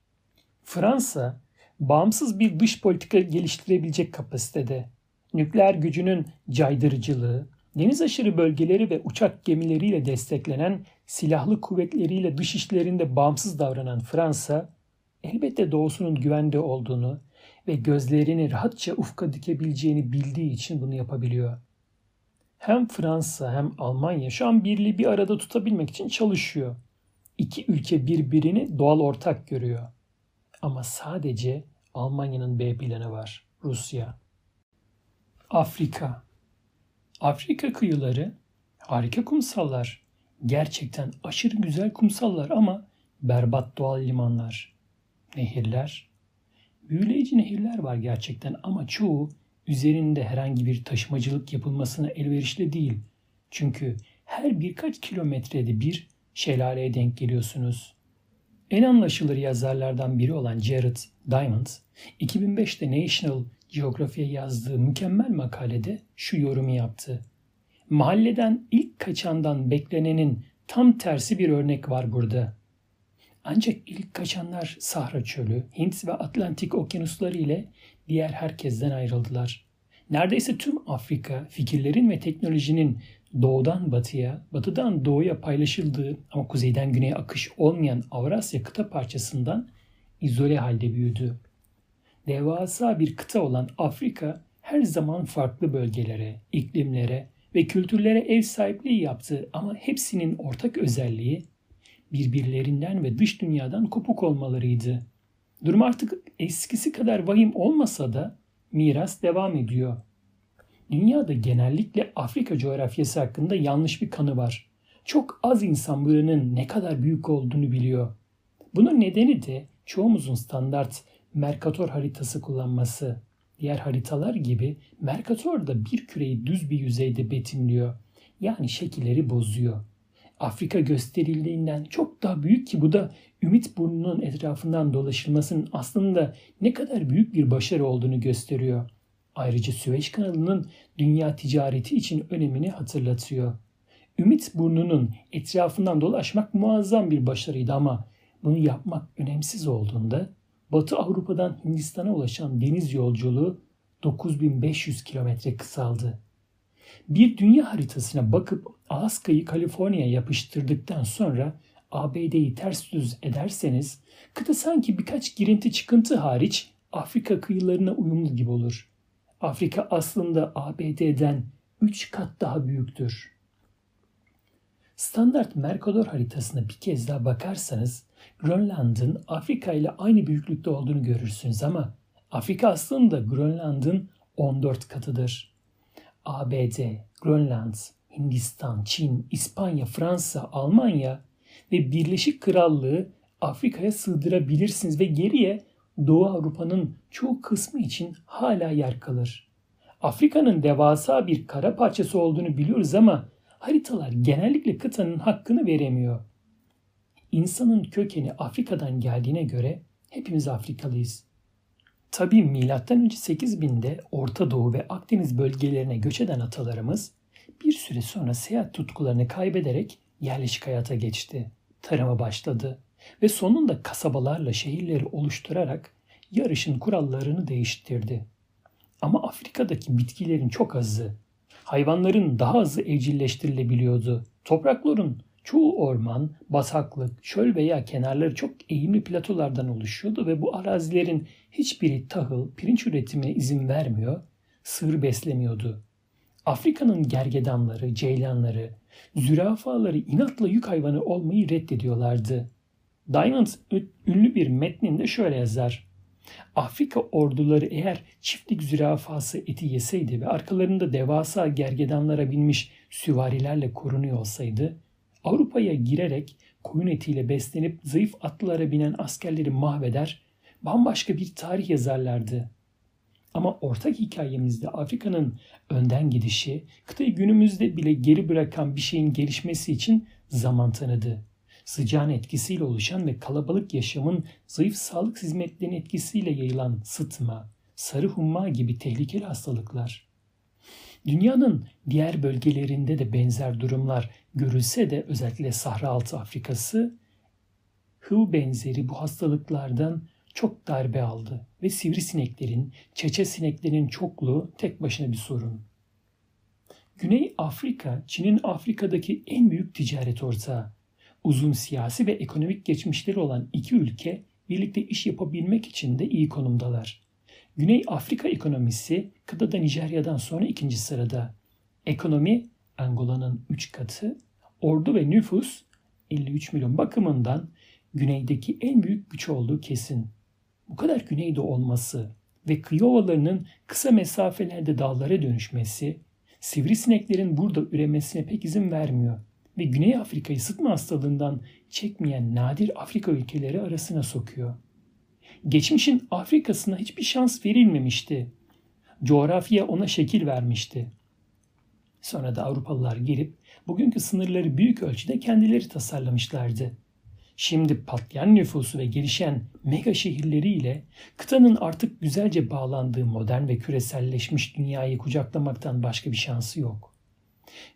Fransa bağımsız bir dış politika geliştirebilecek kapasitede. Nükleer gücünün caydırıcılığı, deniz aşırı bölgeleri ve uçak gemileriyle desteklenen silahlı kuvvetleriyle dış işlerinde bağımsız davranan Fransa, elbette doğusunun güvende olduğunu ve gözlerini rahatça ufka dikebileceğini bildiği için bunu yapabiliyor. Hem Fransa hem Almanya şu an birliği bir arada tutabilmek için çalışıyor. İki ülke birbirini doğal ortak görüyor. Ama sadece Almanya'nın B planı var. Rusya. Afrika. Afrika kıyıları harika kumsallar. Gerçekten aşırı güzel kumsallar ama berbat doğal limanlar. Nehirler. Büyüleyici nehirler var gerçekten ama çoğu üzerinde herhangi bir taşımacılık yapılmasına elverişli değil. Çünkü her birkaç kilometrede bir şelaleye denk geliyorsunuz. En anlaşılır yazarlardan biri olan Jared Diamond, 2005'te National Geographic'e yazdığı mükemmel makalede şu yorumu yaptı. Mahalleden ilk kaçandan beklenenin tam tersi bir örnek var burada. Ancak ilk kaçanlar Sahra Çölü, Hint ve Atlantik okyanusları ile diğer herkesten ayrıldılar. Neredeyse tüm Afrika fikirlerin ve teknolojinin doğudan batıya, batıdan doğuya paylaşıldığı ama kuzeyden güneye akış olmayan Avrasya kıta parçasından izole halde büyüdü. Devasa bir kıta olan Afrika her zaman farklı bölgelere, iklimlere ve kültürlere ev sahipliği yaptı ama hepsinin ortak özelliği birbirlerinden ve dış dünyadan kopuk olmalarıydı. Durum artık eskisi kadar vahim olmasa da miras devam ediyor. Dünyada genellikle Afrika coğrafyası hakkında yanlış bir kanı var. Çok az insan buranın ne kadar büyük olduğunu biliyor. Bunun nedeni de çoğumuzun standart Mercator haritası kullanması. Diğer haritalar gibi Mercator da bir küreyi düz bir yüzeyde betimliyor. Yani şekilleri bozuyor. Afrika gösterildiğinden çok daha büyük ki bu da Ümit Burnu'nun etrafından dolaşılmasının aslında ne kadar büyük bir başarı olduğunu gösteriyor. Ayrıca Süveyş kanalının dünya ticareti için önemini hatırlatıyor. Ümit Burnu'nun etrafından dolaşmak muazzam bir başarıydı ama bunu yapmak önemsiz olduğunda Batı Avrupa'dan Hindistan'a ulaşan deniz yolculuğu 9500 kilometre kısaldı. Bir dünya haritasına bakıp Alaska'yı Kaliforniya'ya yapıştırdıktan sonra ABD'yi ters düz ederseniz kıta sanki birkaç girinti çıkıntı hariç Afrika kıyılarına uyumlu gibi olur. Afrika aslında ABD'den 3 kat daha büyüktür. Standart Mercator haritasına bir kez daha bakarsanız Grönland'ın Afrika ile aynı büyüklükte olduğunu görürsünüz ama Afrika aslında Grönland'ın 14 katıdır. ABD, Grönland, Hindistan, Çin, İspanya, Fransa, Almanya ve Birleşik Krallığı Afrika'ya sığdırabilirsiniz ve geriye Doğu Avrupa'nın çoğu kısmı için hala yer kalır. Afrika'nın devasa bir kara parçası olduğunu biliyoruz ama haritalar genellikle kıtanın hakkını veremiyor. İnsanın kökeni Afrika'dan geldiğine göre hepimiz Afrikalıyız. Tabii M.Ö. 8000'de Orta Doğu ve Akdeniz bölgelerine göç eden atalarımız bir süre sonra seyahat tutkularını kaybederek yerleşik hayata geçti. Tarıma başladı ve sonunda kasabalarla şehirleri oluşturarak yarışın kurallarını değiştirdi. Ama Afrika'daki bitkilerin çok azı, hayvanların daha azı evcilleştirilebiliyordu. Toprakların çoğu orman, bataklık, çöl veya kenarları çok eğimli platolardan oluşuyordu ve bu arazilerin hiçbiri tahıl, pirinç üretimine izin vermiyor, sığır beslemiyordu. Afrika'nın gergedanları, ceylanları, zürafaları inatla yük hayvanı olmayı reddediyorlardı. Diamond ünlü bir metninde şöyle yazar. Afrika orduları eğer çiftlik zürafası eti yeseydi ve arkalarında devasa gergedanlara binmiş süvarilerle korunuyor olsaydı, Avrupa'ya girerek koyun etiyle beslenip zayıf atlılara binen askerleri mahveder, bambaşka bir tarih yazarlardı. Ama ortak hikayemizde Afrika'nın önden gidişi, kıtayı günümüzde bile geri bırakan bir şeyin gelişmesi için zaman tanıdı. Sıcağın etkisiyle oluşan ve kalabalık yaşamın zayıf sağlık hizmetlerinin etkisiyle yayılan sıtma, sarı humma gibi tehlikeli hastalıklar. Dünyanın diğer bölgelerinde de benzer durumlar görülse de özellikle Sahra Altı Afrikası HIV benzeri bu hastalıklardan çok darbe aldı ve sivrisineklerin, çeçe sineklerin çokluğu tek başına bir sorun. Güney Afrika, Çin'in Afrika'daki en büyük ticaret ortağı. Uzun siyasi ve ekonomik geçmişleri olan iki ülke birlikte iş yapabilmek için de iyi konumdalar. Güney Afrika ekonomisi kıtada Nijerya'dan sonra ikinci sırada. Ekonomi Angola'nın 3 katı, ordu ve nüfus 53 milyon bakımından güneydeki en büyük güç olduğu kesin bu kadar güneyde olması ve kıyı ovalarının kısa mesafelerde dağlara dönüşmesi, sivrisineklerin burada üremesine pek izin vermiyor ve Güney Afrika'yı sıtma hastalığından çekmeyen nadir Afrika ülkeleri arasına sokuyor. Geçmişin Afrika'sına hiçbir şans verilmemişti. Coğrafya ona şekil vermişti. Sonra da Avrupalılar gelip bugünkü sınırları büyük ölçüde kendileri tasarlamışlardı. Şimdi patlayan nüfusu ve gelişen mega şehirleriyle kıtanın artık güzelce bağlandığı modern ve küreselleşmiş dünyayı kucaklamaktan başka bir şansı yok.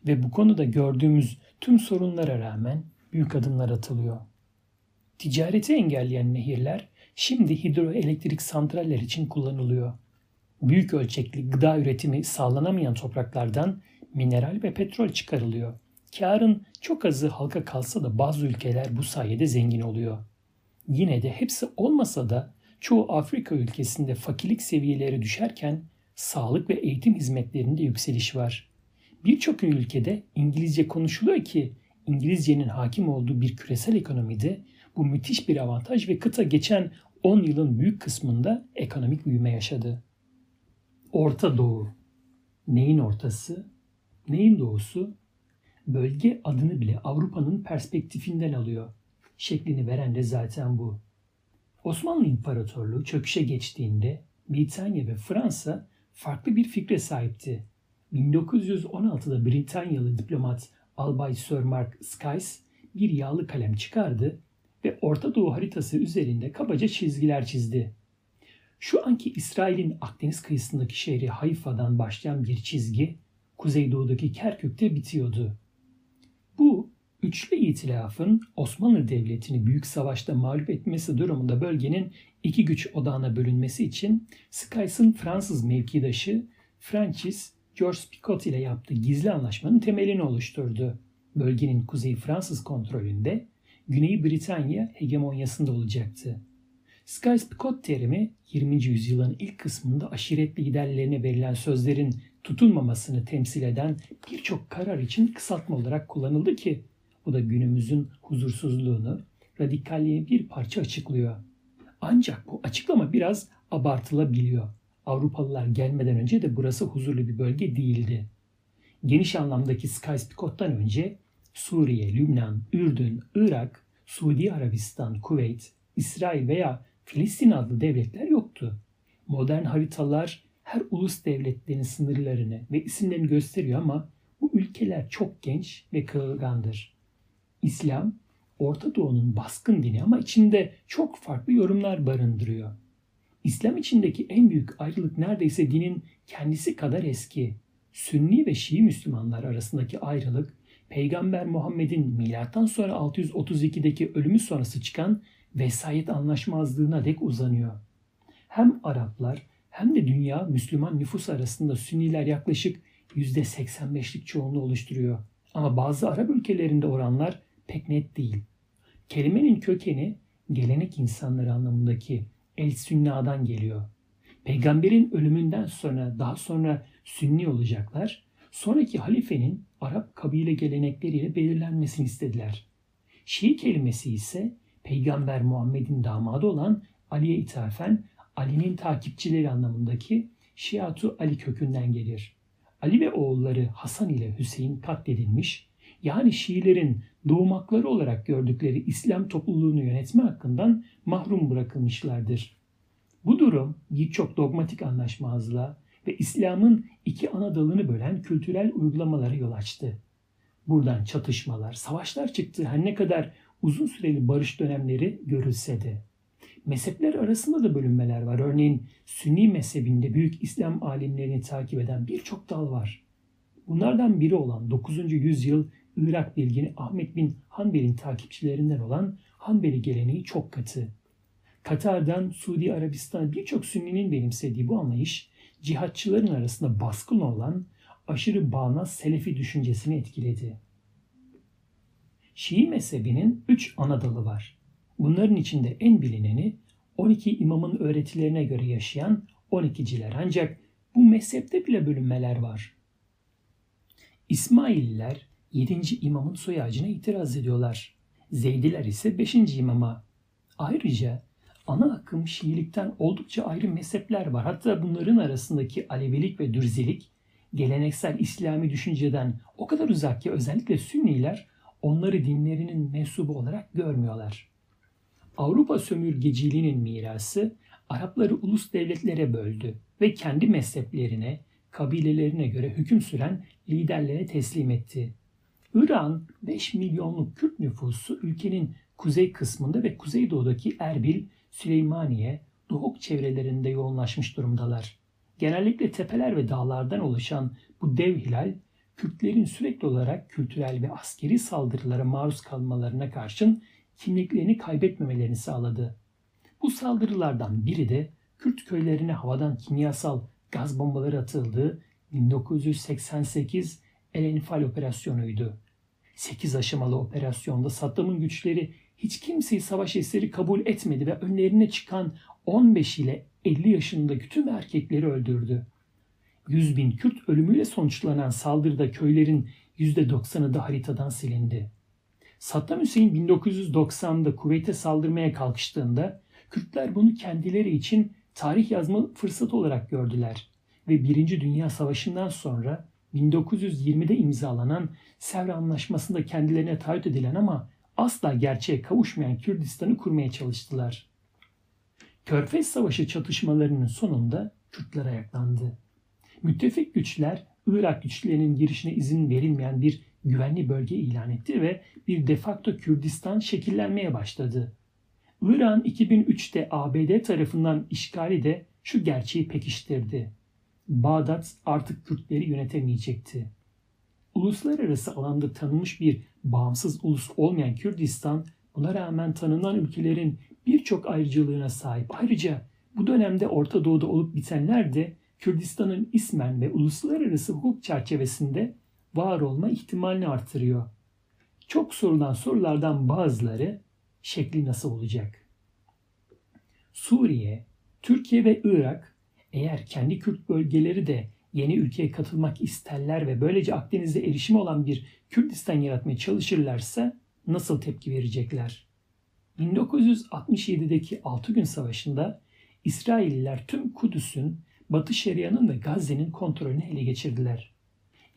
Ve bu konuda gördüğümüz tüm sorunlara rağmen büyük adımlar atılıyor. Ticareti engelleyen nehirler şimdi hidroelektrik santraller için kullanılıyor. Büyük ölçekli gıda üretimi sağlanamayan topraklardan mineral ve petrol çıkarılıyor. Karın çok azı halka kalsa da bazı ülkeler bu sayede zengin oluyor. Yine de hepsi olmasa da çoğu Afrika ülkesinde fakirlik seviyeleri düşerken sağlık ve eğitim hizmetlerinde yükseliş var. Birçok ülkede İngilizce konuşuluyor ki İngilizcenin hakim olduğu bir küresel ekonomide bu müthiş bir avantaj ve kıta geçen 10 yılın büyük kısmında ekonomik büyüme yaşadı. Orta Doğu. Neyin ortası? Neyin doğusu? Bölge adını bile Avrupa'nın perspektifinden alıyor. Şeklini veren de zaten bu. Osmanlı İmparatorluğu çöküşe geçtiğinde Britanya ve Fransa farklı bir fikre sahipti. 1916'da Britanyalı diplomat Albay Sir Mark Skies bir yağlı kalem çıkardı ve Orta Doğu haritası üzerinde kabaca çizgiler çizdi. Şu anki İsrail'in Akdeniz kıyısındaki şehri Hayfa'dan başlayan bir çizgi Kuzeydoğu'daki Kerkük'te bitiyordu. Bu üçlü itilafın Osmanlı Devleti'ni büyük savaşta mağlup etmesi durumunda bölgenin iki güç odağına bölünmesi için Sykes'ın Fransız mevkidaşı Francis George Picot ile yaptığı gizli anlaşmanın temelini oluşturdu. Bölgenin kuzeyi Fransız kontrolünde, güneyi Britanya hegemonyasında olacaktı. Sykes-Picot terimi 20. yüzyılın ilk kısmında aşiret liderlerine verilen sözlerin tutulmamasını temsil eden birçok karar için kısaltma olarak kullanıldı ki bu da günümüzün huzursuzluğunu, radikalliğini bir parça açıklıyor. Ancak bu açıklama biraz abartılabiliyor. Avrupalılar gelmeden önce de burası huzurlu bir bölge değildi. Geniş anlamdaki Sykes-Picot'tan önce Suriye, Lübnan, Ürdün, Irak, Suudi Arabistan, Kuveyt, İsrail veya Filistin adlı devletler yoktu. Modern haritalar her ulus devletlerin sınırlarını ve isimlerini gösteriyor ama bu ülkeler çok genç ve kırılgandır. İslam, Orta Doğu'nun baskın dini ama içinde çok farklı yorumlar barındırıyor. İslam içindeki en büyük ayrılık neredeyse dinin kendisi kadar eski. Sünni ve Şii Müslümanlar arasındaki ayrılık Peygamber Muhammed'in milattan sonra 632'deki ölümü sonrası çıkan vesayet anlaşmazlığına dek uzanıyor. Hem Araplar hem de dünya Müslüman nüfus arasında Sünniler yaklaşık %85'lik çoğunluğu oluşturuyor. Ama bazı Arap ülkelerinde oranlar pek net değil. Kelimenin kökeni gelenek insanları anlamındaki el sünnadan geliyor. Peygamberin ölümünden sonra daha sonra sünni olacaklar. Sonraki halifenin Arap kabile gelenekleriyle belirlenmesini istediler. Şii kelimesi ise Peygamber Muhammed'in damadı olan Ali'ye ithafen Ali'nin takipçileri anlamındaki Şiatu Ali kökünden gelir. Ali ve oğulları Hasan ile Hüseyin katledilmiş, yani Şiilerin doğmakları olarak gördükleri İslam topluluğunu yönetme hakkından mahrum bırakılmışlardır. Bu durum birçok dogmatik anlaşmazlığa ve İslam'ın iki ana dalını bölen kültürel uygulamalara yol açtı. Buradan çatışmalar, savaşlar çıktı her ne kadar uzun süreli barış dönemleri görülse de. Mezhepler arasında da bölünmeler var. Örneğin Sünni mezhebinde büyük İslam alimlerini takip eden birçok dal var. Bunlardan biri olan 9. yüzyıl Irak bilgini Ahmet bin Hanbel'in takipçilerinden olan Hanbeli geleneği çok katı. Katar'dan Suudi Arabistan birçok Sünni'nin benimsediği bu anlayış cihatçıların arasında baskın olan aşırı bağnaz Selefi düşüncesini etkiledi. Şii mezhebinin üç ana dalı var. Bunların içinde en bilineni 12 imamın öğretilerine göre yaşayan 12'ciler ancak bu mezhepte bile bölünmeler var. İsmaililer 7. imamın soy itiraz ediyorlar. Zeydiler ise 5. imama. Ayrıca ana akım Şiilikten oldukça ayrı mezhepler var. Hatta bunların arasındaki Alevilik ve Dürzilik geleneksel İslami düşünceden o kadar uzak ki özellikle Sünniler onları dinlerinin mensubu olarak görmüyorlar. Avrupa sömürgeciliğinin mirası Arapları ulus devletlere böldü ve kendi mezheplerine, kabilelerine göre hüküm süren liderlere teslim etti. İran 5 milyonluk Kürt nüfusu ülkenin kuzey kısmında ve kuzeydoğudaki Erbil, Süleymaniye, Doğuk çevrelerinde yoğunlaşmış durumdalar. Genellikle tepeler ve dağlardan oluşan bu dev hilal, Kürtlerin sürekli olarak kültürel ve askeri saldırılara maruz kalmalarına karşın kimliklerini kaybetmemelerini sağladı. Bu saldırılardan biri de Kürt köylerine havadan kimyasal gaz bombaları atıldığı 1988 El Enfal operasyonuydu. 8 aşamalı operasyonda Saddam'ın güçleri hiç kimseyi savaş eseri kabul etmedi ve önlerine çıkan 15 ile 50 yaşındaki tüm erkekleri öldürdü. 100 bin Kürt ölümüyle sonuçlanan saldırıda köylerin %90'ı da haritadan silindi. Saddam Hüseyin 1990'da Kuveyt'e saldırmaya kalkıştığında Kürtler bunu kendileri için tarih yazma fırsatı olarak gördüler ve Birinci Dünya Savaşı'ndan sonra 1920'de imzalanan Sevr Anlaşması'nda kendilerine taahhüt edilen ama asla gerçeğe kavuşmayan Kürdistan'ı kurmaya çalıştılar. Körfez Savaşı çatışmalarının sonunda Kürtler ayaklandı. Müttefik güçler Irak güçlerinin girişine izin verilmeyen bir güvenli bölge ilan etti ve bir defakto Kürdistan şekillenmeye başladı. İran 2003'te ABD tarafından işgali de şu gerçeği pekiştirdi. Bağdat artık Kürtleri yönetemeyecekti. Uluslararası alanda tanınmış bir bağımsız ulus olmayan Kürdistan buna rağmen tanınan ülkelerin birçok ayrıcalığına sahip. Ayrıca bu dönemde Orta Doğu'da olup bitenler de Kürdistan'ın ismen ve uluslararası hukuk çerçevesinde var olma ihtimalini artırıyor. Çok sorulan sorulardan bazıları şekli nasıl olacak? Suriye, Türkiye ve Irak eğer kendi Kürt bölgeleri de yeni ülkeye katılmak isterler ve böylece Akdeniz'de erişimi olan bir Kürdistan yaratmaya çalışırlarsa nasıl tepki verecekler? 1967'deki 6 gün savaşında İsrailliler tüm Kudüs'ün, Batı Şeria'nın ve Gazze'nin kontrolünü ele geçirdiler.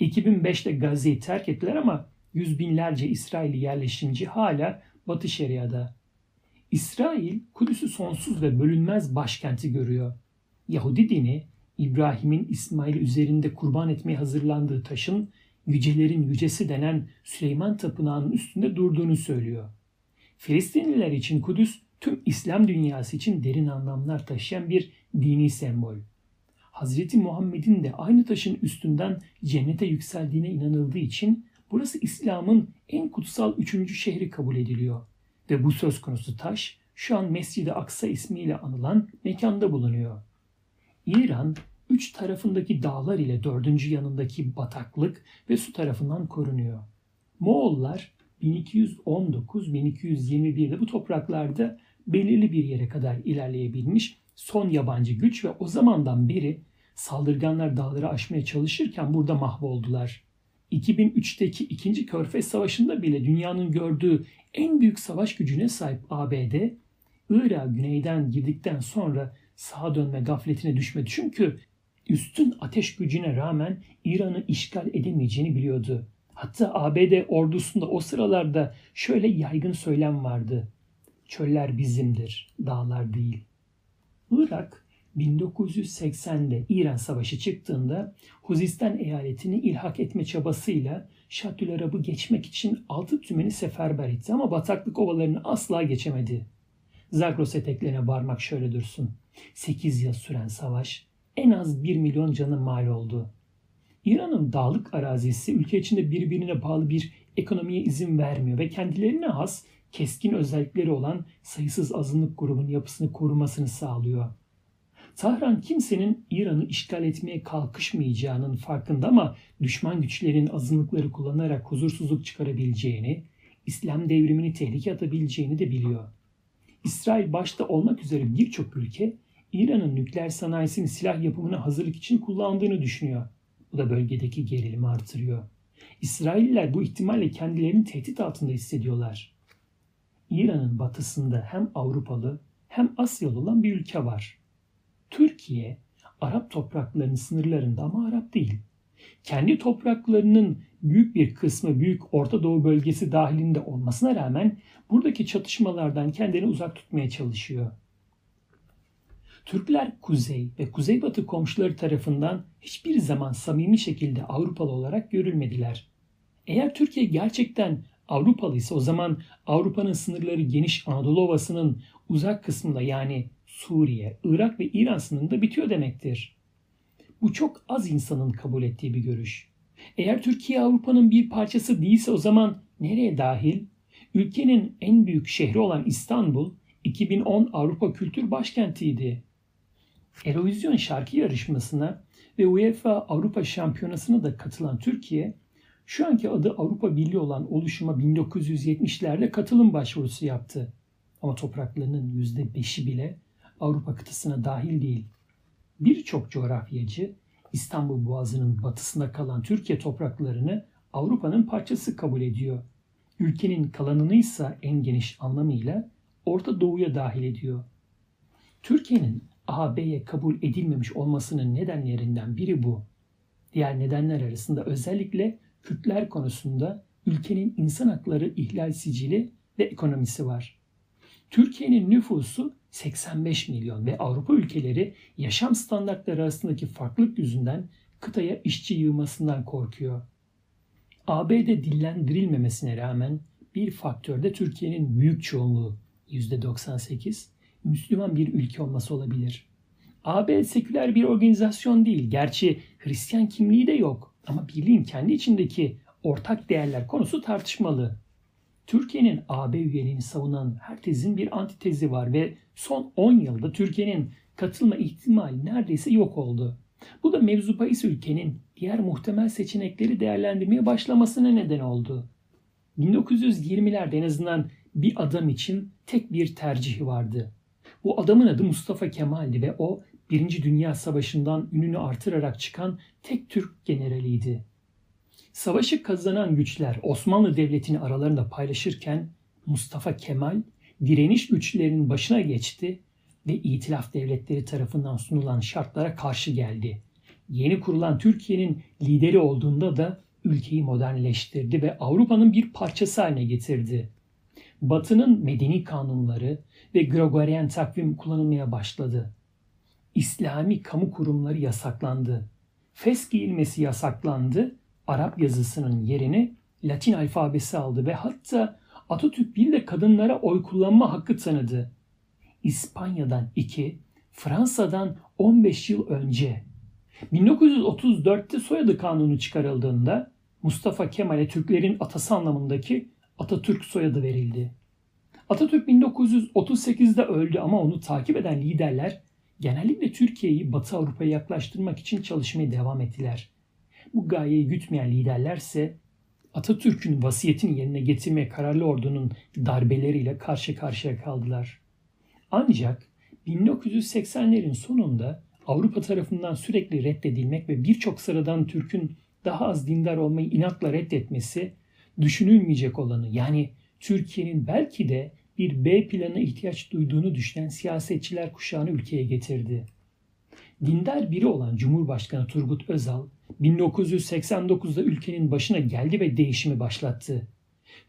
2005'te Gazze'yi terk ettiler ama yüz binlerce İsrailli yerleşimci hala Batı Şeria'da. İsrail Kudüs'ü sonsuz ve bölünmez başkenti görüyor. Yahudi dini İbrahim'in İsmail üzerinde kurban etmeye hazırlandığı taşın yücelerin yücesi denen Süleyman Tapınağı'nın üstünde durduğunu söylüyor. Filistinliler için Kudüs tüm İslam dünyası için derin anlamlar taşıyan bir dini sembol. Hazreti Muhammed'in de aynı taşın üstünden cennete yükseldiğine inanıldığı için burası İslam'ın en kutsal üçüncü şehri kabul ediliyor. Ve bu söz konusu taş şu an Mescid-i Aksa ismiyle anılan mekanda bulunuyor. İran üç tarafındaki dağlar ile dördüncü yanındaki bataklık ve su tarafından korunuyor. Moğollar 1219-1221'de bu topraklarda belirli bir yere kadar ilerleyebilmiş son yabancı güç ve o zamandan beri saldırganlar dağları aşmaya çalışırken burada mahvoldular. 2003'teki 2. Körfez Savaşı'nda bile dünyanın gördüğü en büyük savaş gücüne sahip ABD, Irak'a güneyden girdikten sonra sağa dönme gafletine düşmedi. Çünkü üstün ateş gücüne rağmen İran'ı işgal edemeyeceğini biliyordu. Hatta ABD ordusunda o sıralarda şöyle yaygın söylem vardı. Çöller bizimdir, dağlar değil. Irak 1980'de İran Savaşı çıktığında Huzistan eyaletini ilhak etme çabasıyla Şatül Arab'ı geçmek için altı tümeni seferber etti ama bataklık ovalarını asla geçemedi. Zagros eteklerine varmak şöyle dursun. 8 yıl süren savaş en az 1 milyon canı mal oldu. İran'ın dağlık arazisi ülke içinde birbirine bağlı bir ekonomiye izin vermiyor ve kendilerine has keskin özellikleri olan sayısız azınlık grubun yapısını korumasını sağlıyor. Tahran kimsenin İran'ı işgal etmeye kalkışmayacağının farkında ama düşman güçlerin azınlıkları kullanarak huzursuzluk çıkarabileceğini, İslam devrimini tehlike atabileceğini de biliyor. İsrail başta olmak üzere birçok ülke İran'ın nükleer sanayisini silah yapımına hazırlık için kullandığını düşünüyor. Bu da bölgedeki gerilimi artırıyor. İsrailliler bu ihtimalle kendilerini tehdit altında hissediyorlar. İran'ın batısında hem Avrupalı hem Asyalı olan bir ülke var. Türkiye, Arap topraklarının sınırlarında ama Arap değil. Kendi topraklarının büyük bir kısmı Büyük Orta Doğu bölgesi dahilinde olmasına rağmen buradaki çatışmalardan kendini uzak tutmaya çalışıyor. Türkler kuzey ve kuzeybatı komşuları tarafından hiçbir zaman samimi şekilde Avrupalı olarak görülmediler. Eğer Türkiye gerçekten Avrupalı ise o zaman Avrupa'nın sınırları geniş Anadolu Ovası'nın uzak kısmında yani Suriye, Irak ve İran sınırında bitiyor demektir. Bu çok az insanın kabul ettiği bir görüş. Eğer Türkiye Avrupa'nın bir parçası değilse o zaman nereye dahil? Ülkenin en büyük şehri olan İstanbul 2010 Avrupa Kültür Başkenti'ydi. Eurovision şarkı yarışmasına ve UEFA Avrupa Şampiyonası'na da katılan Türkiye, şu anki adı Avrupa Birliği olan oluşuma 1970'lerde katılım başvurusu yaptı. Ama topraklarının %5'i bile Avrupa kıtasına dahil değil. Birçok coğrafyacı İstanbul Boğazı'nın batısında kalan Türkiye topraklarını Avrupa'nın parçası kabul ediyor. Ülkenin kalanını ise en geniş anlamıyla Orta Doğu'ya dahil ediyor. Türkiye'nin AB'ye kabul edilmemiş olmasının nedenlerinden biri bu. Diğer nedenler arasında özellikle Kürtler konusunda ülkenin insan hakları ihlal sicili ve ekonomisi var. Türkiye'nin nüfusu 85 milyon ve Avrupa ülkeleri yaşam standartları arasındaki farklılık yüzünden kıtaya işçi yığmasından korkuyor. ABD dillendirilmemesine rağmen bir faktörde Türkiye'nin büyük çoğunluğu %98 Müslüman bir ülke olması olabilir. AB seküler bir organizasyon değil. Gerçi Hristiyan kimliği de yok. Ama birliğin kendi içindeki ortak değerler konusu tartışmalı. Türkiye'nin AB üyeliğini savunan her tezin bir antitezi var ve son 10 yılda Türkiye'nin katılma ihtimali neredeyse yok oldu. Bu da mevzu bahis ülkenin diğer muhtemel seçenekleri değerlendirmeye başlamasına neden oldu. 1920'lerde en azından bir adam için tek bir tercihi vardı. Bu adamın adı Mustafa Kemal'di ve o Birinci Dünya Savaşı'ndan ününü artırarak çıkan tek Türk generaliydi. Savaşı kazanan güçler Osmanlı Devleti'ni aralarında paylaşırken Mustafa Kemal direniş güçlerinin başına geçti ve itilaf devletleri tarafından sunulan şartlara karşı geldi. Yeni kurulan Türkiye'nin lideri olduğunda da ülkeyi modernleştirdi ve Avrupa'nın bir parçası haline getirdi. Batı'nın medeni kanunları ve Gregorian takvim kullanılmaya başladı. İslami kamu kurumları yasaklandı. Fes giyilmesi yasaklandı. Arap yazısının yerini Latin alfabesi aldı ve hatta Atatürk bir de kadınlara oy kullanma hakkı tanıdı. İspanya'dan 2, Fransa'dan 15 yıl önce 1934'te soyadı kanunu çıkarıldığında Mustafa Kemal'e Türklerin atası anlamındaki Atatürk soyadı verildi. Atatürk 1938'de öldü ama onu takip eden liderler genellikle Türkiye'yi Batı Avrupa'ya yaklaştırmak için çalışmaya devam ettiler. Bu gayeyi gütmeyen liderlerse Atatürk'ün vasiyetini yerine getirmeye kararlı ordunun darbeleriyle karşı karşıya kaldılar. Ancak 1980'lerin sonunda Avrupa tarafından sürekli reddedilmek ve birçok sıradan Türk'ün daha az dindar olmayı inatla reddetmesi düşünülmeyecek olanı yani Türkiye'nin belki de bir B planına ihtiyaç duyduğunu düşünen siyasetçiler kuşağını ülkeye getirdi. Dindar biri olan Cumhurbaşkanı Turgut Özal 1989'da ülkenin başına geldi ve değişimi başlattı.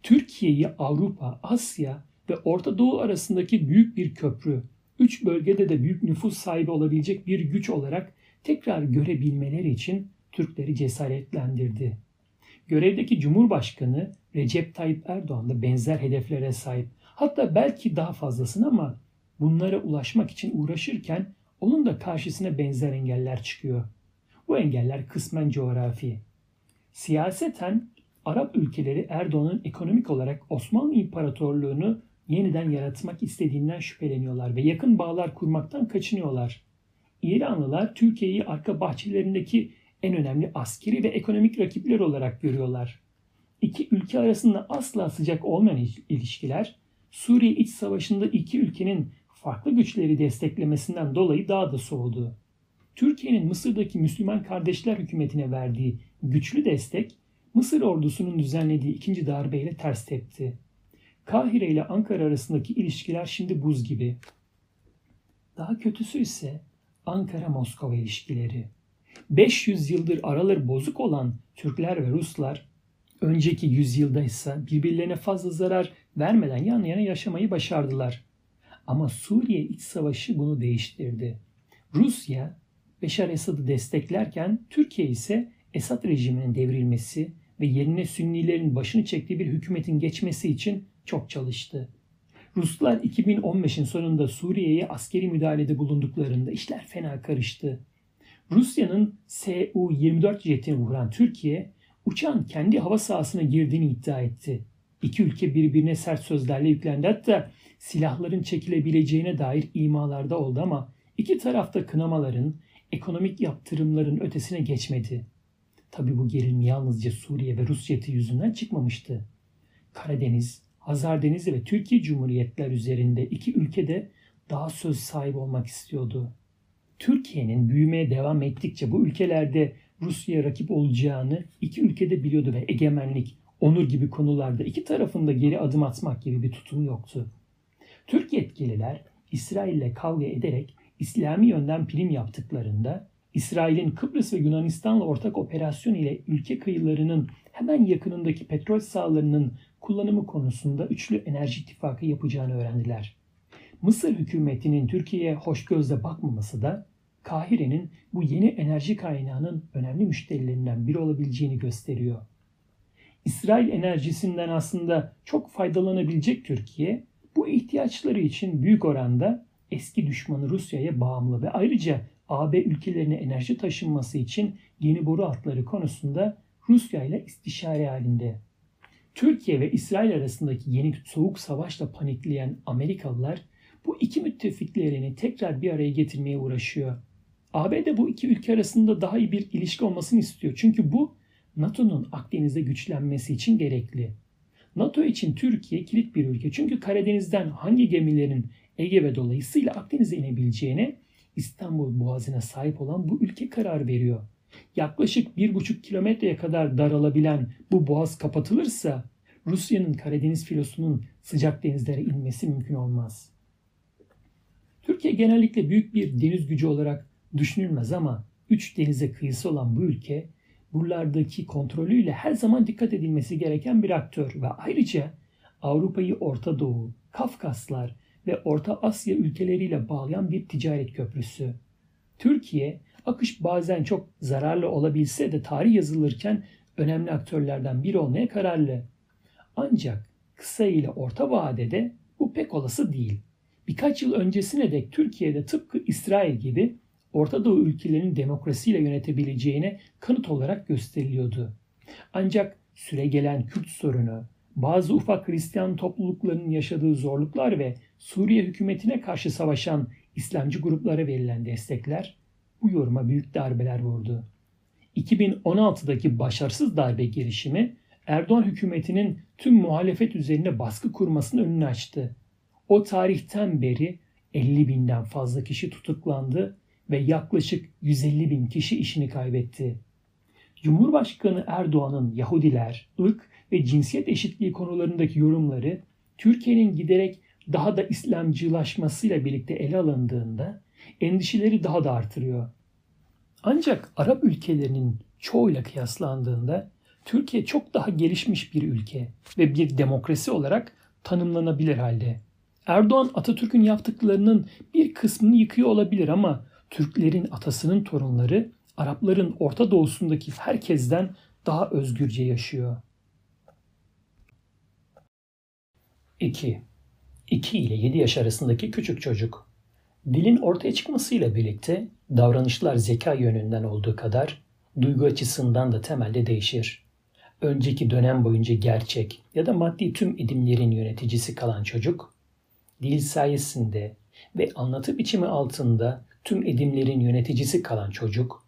Türkiye'yi Avrupa, Asya ve Orta Doğu arasındaki büyük bir köprü, üç bölgede de büyük nüfus sahibi olabilecek bir güç olarak tekrar görebilmeleri için Türkleri cesaretlendirdi. Görevdeki Cumhurbaşkanı Recep Tayyip Erdoğan da benzer hedeflere sahip. Hatta belki daha fazlasını ama bunlara ulaşmak için uğraşırken onun da karşısına benzer engeller çıkıyor. Bu engeller kısmen coğrafi. Siyaseten Arap ülkeleri Erdoğan'ın ekonomik olarak Osmanlı İmparatorluğunu yeniden yaratmak istediğinden şüpheleniyorlar ve yakın bağlar kurmaktan kaçınıyorlar. İranlılar Türkiye'yi arka bahçelerindeki en önemli askeri ve ekonomik rakipler olarak görüyorlar. İki ülke arasında asla sıcak olmayan ilişkiler Suriye iç savaşında iki ülkenin farklı güçleri desteklemesinden dolayı daha da soğudu. Türkiye'nin Mısır'daki Müslüman Kardeşler Hükümeti'ne verdiği güçlü destek Mısır ordusunun düzenlediği ikinci darbeyle ters tepti. Kahire ile Ankara arasındaki ilişkiler şimdi buz gibi. Daha kötüsü ise Ankara-Moskova ilişkileri. 500 yıldır araları bozuk olan Türkler ve Ruslar önceki yüzyılda ise birbirlerine fazla zarar vermeden yan yana yaşamayı başardılar. Ama Suriye iç savaşı bunu değiştirdi. Rusya Beşar Esad'ı desteklerken Türkiye ise Esad rejiminin devrilmesi ve yerine Sünnilerin başını çektiği bir hükümetin geçmesi için çok çalıştı. Ruslar 2015'in sonunda Suriye'ye askeri müdahalede bulunduklarında işler fena karıştı. Rusya'nın Su-24 jetini vuran Türkiye, uçağın kendi hava sahasına girdiğini iddia etti. İki ülke birbirine sert sözlerle yüklendi. Hatta silahların çekilebileceğine dair imalarda oldu ama iki tarafta kınamaların, ekonomik yaptırımların ötesine geçmedi. Tabi bu gerilim yalnızca Suriye ve Rus yüzünden çıkmamıştı. Karadeniz, Hazar Denizi ve Türkiye Cumhuriyetler üzerinde iki ülke de daha söz sahibi olmak istiyordu. Türkiye'nin büyümeye devam ettikçe bu ülkelerde Rusya rakip olacağını iki ülkede biliyordu ve egemenlik, onur gibi konularda iki tarafında geri adım atmak gibi bir tutum yoktu. Türk yetkililer İsrail ile kavga ederek İslami yönden prim yaptıklarında İsrail'in Kıbrıs ve Yunanistan'la ortak operasyon ile ülke kıyılarının hemen yakınındaki petrol sahalarının kullanımı konusunda üçlü enerji ittifakı yapacağını öğrendiler. Mısır hükümetinin Türkiye'ye hoş gözle bakmaması da Kahire'nin bu yeni enerji kaynağının önemli müşterilerinden biri olabileceğini gösteriyor. İsrail enerjisinden aslında çok faydalanabilecek Türkiye bu ihtiyaçları için büyük oranda eski düşmanı Rusya'ya bağımlı ve ayrıca AB ülkelerine enerji taşınması için yeni boru hatları konusunda Rusya ile istişare halinde. Türkiye ve İsrail arasındaki yeni soğuk savaşla panikleyen Amerikalılar bu iki müttefiklerini tekrar bir araya getirmeye uğraşıyor. ABD bu iki ülke arasında daha iyi bir ilişki olmasını istiyor. Çünkü bu NATO'nun Akdeniz'de güçlenmesi için gerekli. NATO için Türkiye kilit bir ülke. Çünkü Karadeniz'den hangi gemilerin Ege ve dolayısıyla Akdeniz'e inebileceğine İstanbul Boğazı'na sahip olan bu ülke karar veriyor. Yaklaşık bir buçuk kilometreye kadar daralabilen bu boğaz kapatılırsa Rusya'nın Karadeniz filosunun sıcak denizlere inmesi mümkün olmaz. Türkiye genellikle büyük bir deniz gücü olarak düşünülmez ama üç denize kıyısı olan bu ülke buralardaki kontrolüyle her zaman dikkat edilmesi gereken bir aktör ve ayrıca Avrupa'yı Orta Doğu, Kafkaslar ve Orta Asya ülkeleriyle bağlayan bir ticaret köprüsü. Türkiye, akış bazen çok zararlı olabilse de tarih yazılırken önemli aktörlerden biri olmaya kararlı. Ancak kısa ile orta vadede bu pek olası değil. Birkaç yıl öncesine dek Türkiye'de tıpkı İsrail gibi Orta Doğu ülkelerinin demokrasiyle yönetebileceğine kanıt olarak gösteriliyordu. Ancak süre gelen Kürt sorunu, bazı ufak Hristiyan topluluklarının yaşadığı zorluklar ve Suriye hükümetine karşı savaşan İslamcı gruplara verilen destekler bu yoruma büyük darbeler vurdu. 2016'daki başarısız darbe girişimi Erdoğan hükümetinin tüm muhalefet üzerine baskı kurmasının önünü açtı. O tarihten beri 50 binden fazla kişi tutuklandı ve yaklaşık 150 bin kişi işini kaybetti. Cumhurbaşkanı Erdoğan'ın Yahudiler, ırk ve cinsiyet eşitliği konularındaki yorumları Türkiye'nin giderek daha da İslamcılaşmasıyla birlikte ele alındığında endişeleri daha da artırıyor. Ancak Arap ülkelerinin çoğuyla kıyaslandığında Türkiye çok daha gelişmiş bir ülke ve bir demokrasi olarak tanımlanabilir halde. Erdoğan Atatürk'ün yaptıklarının bir kısmını yıkıyor olabilir ama Türklerin atasının torunları Arapların Orta Doğu'sundaki herkesten daha özgürce yaşıyor. 2. 2 ile 7 yaş arasındaki küçük çocuk. Dilin ortaya çıkmasıyla birlikte davranışlar zeka yönünden olduğu kadar duygu açısından da temelde değişir. Önceki dönem boyunca gerçek ya da maddi tüm edimlerin yöneticisi kalan çocuk, dil sayesinde ve anlatı biçimi altında tüm edimlerin yöneticisi kalan çocuk,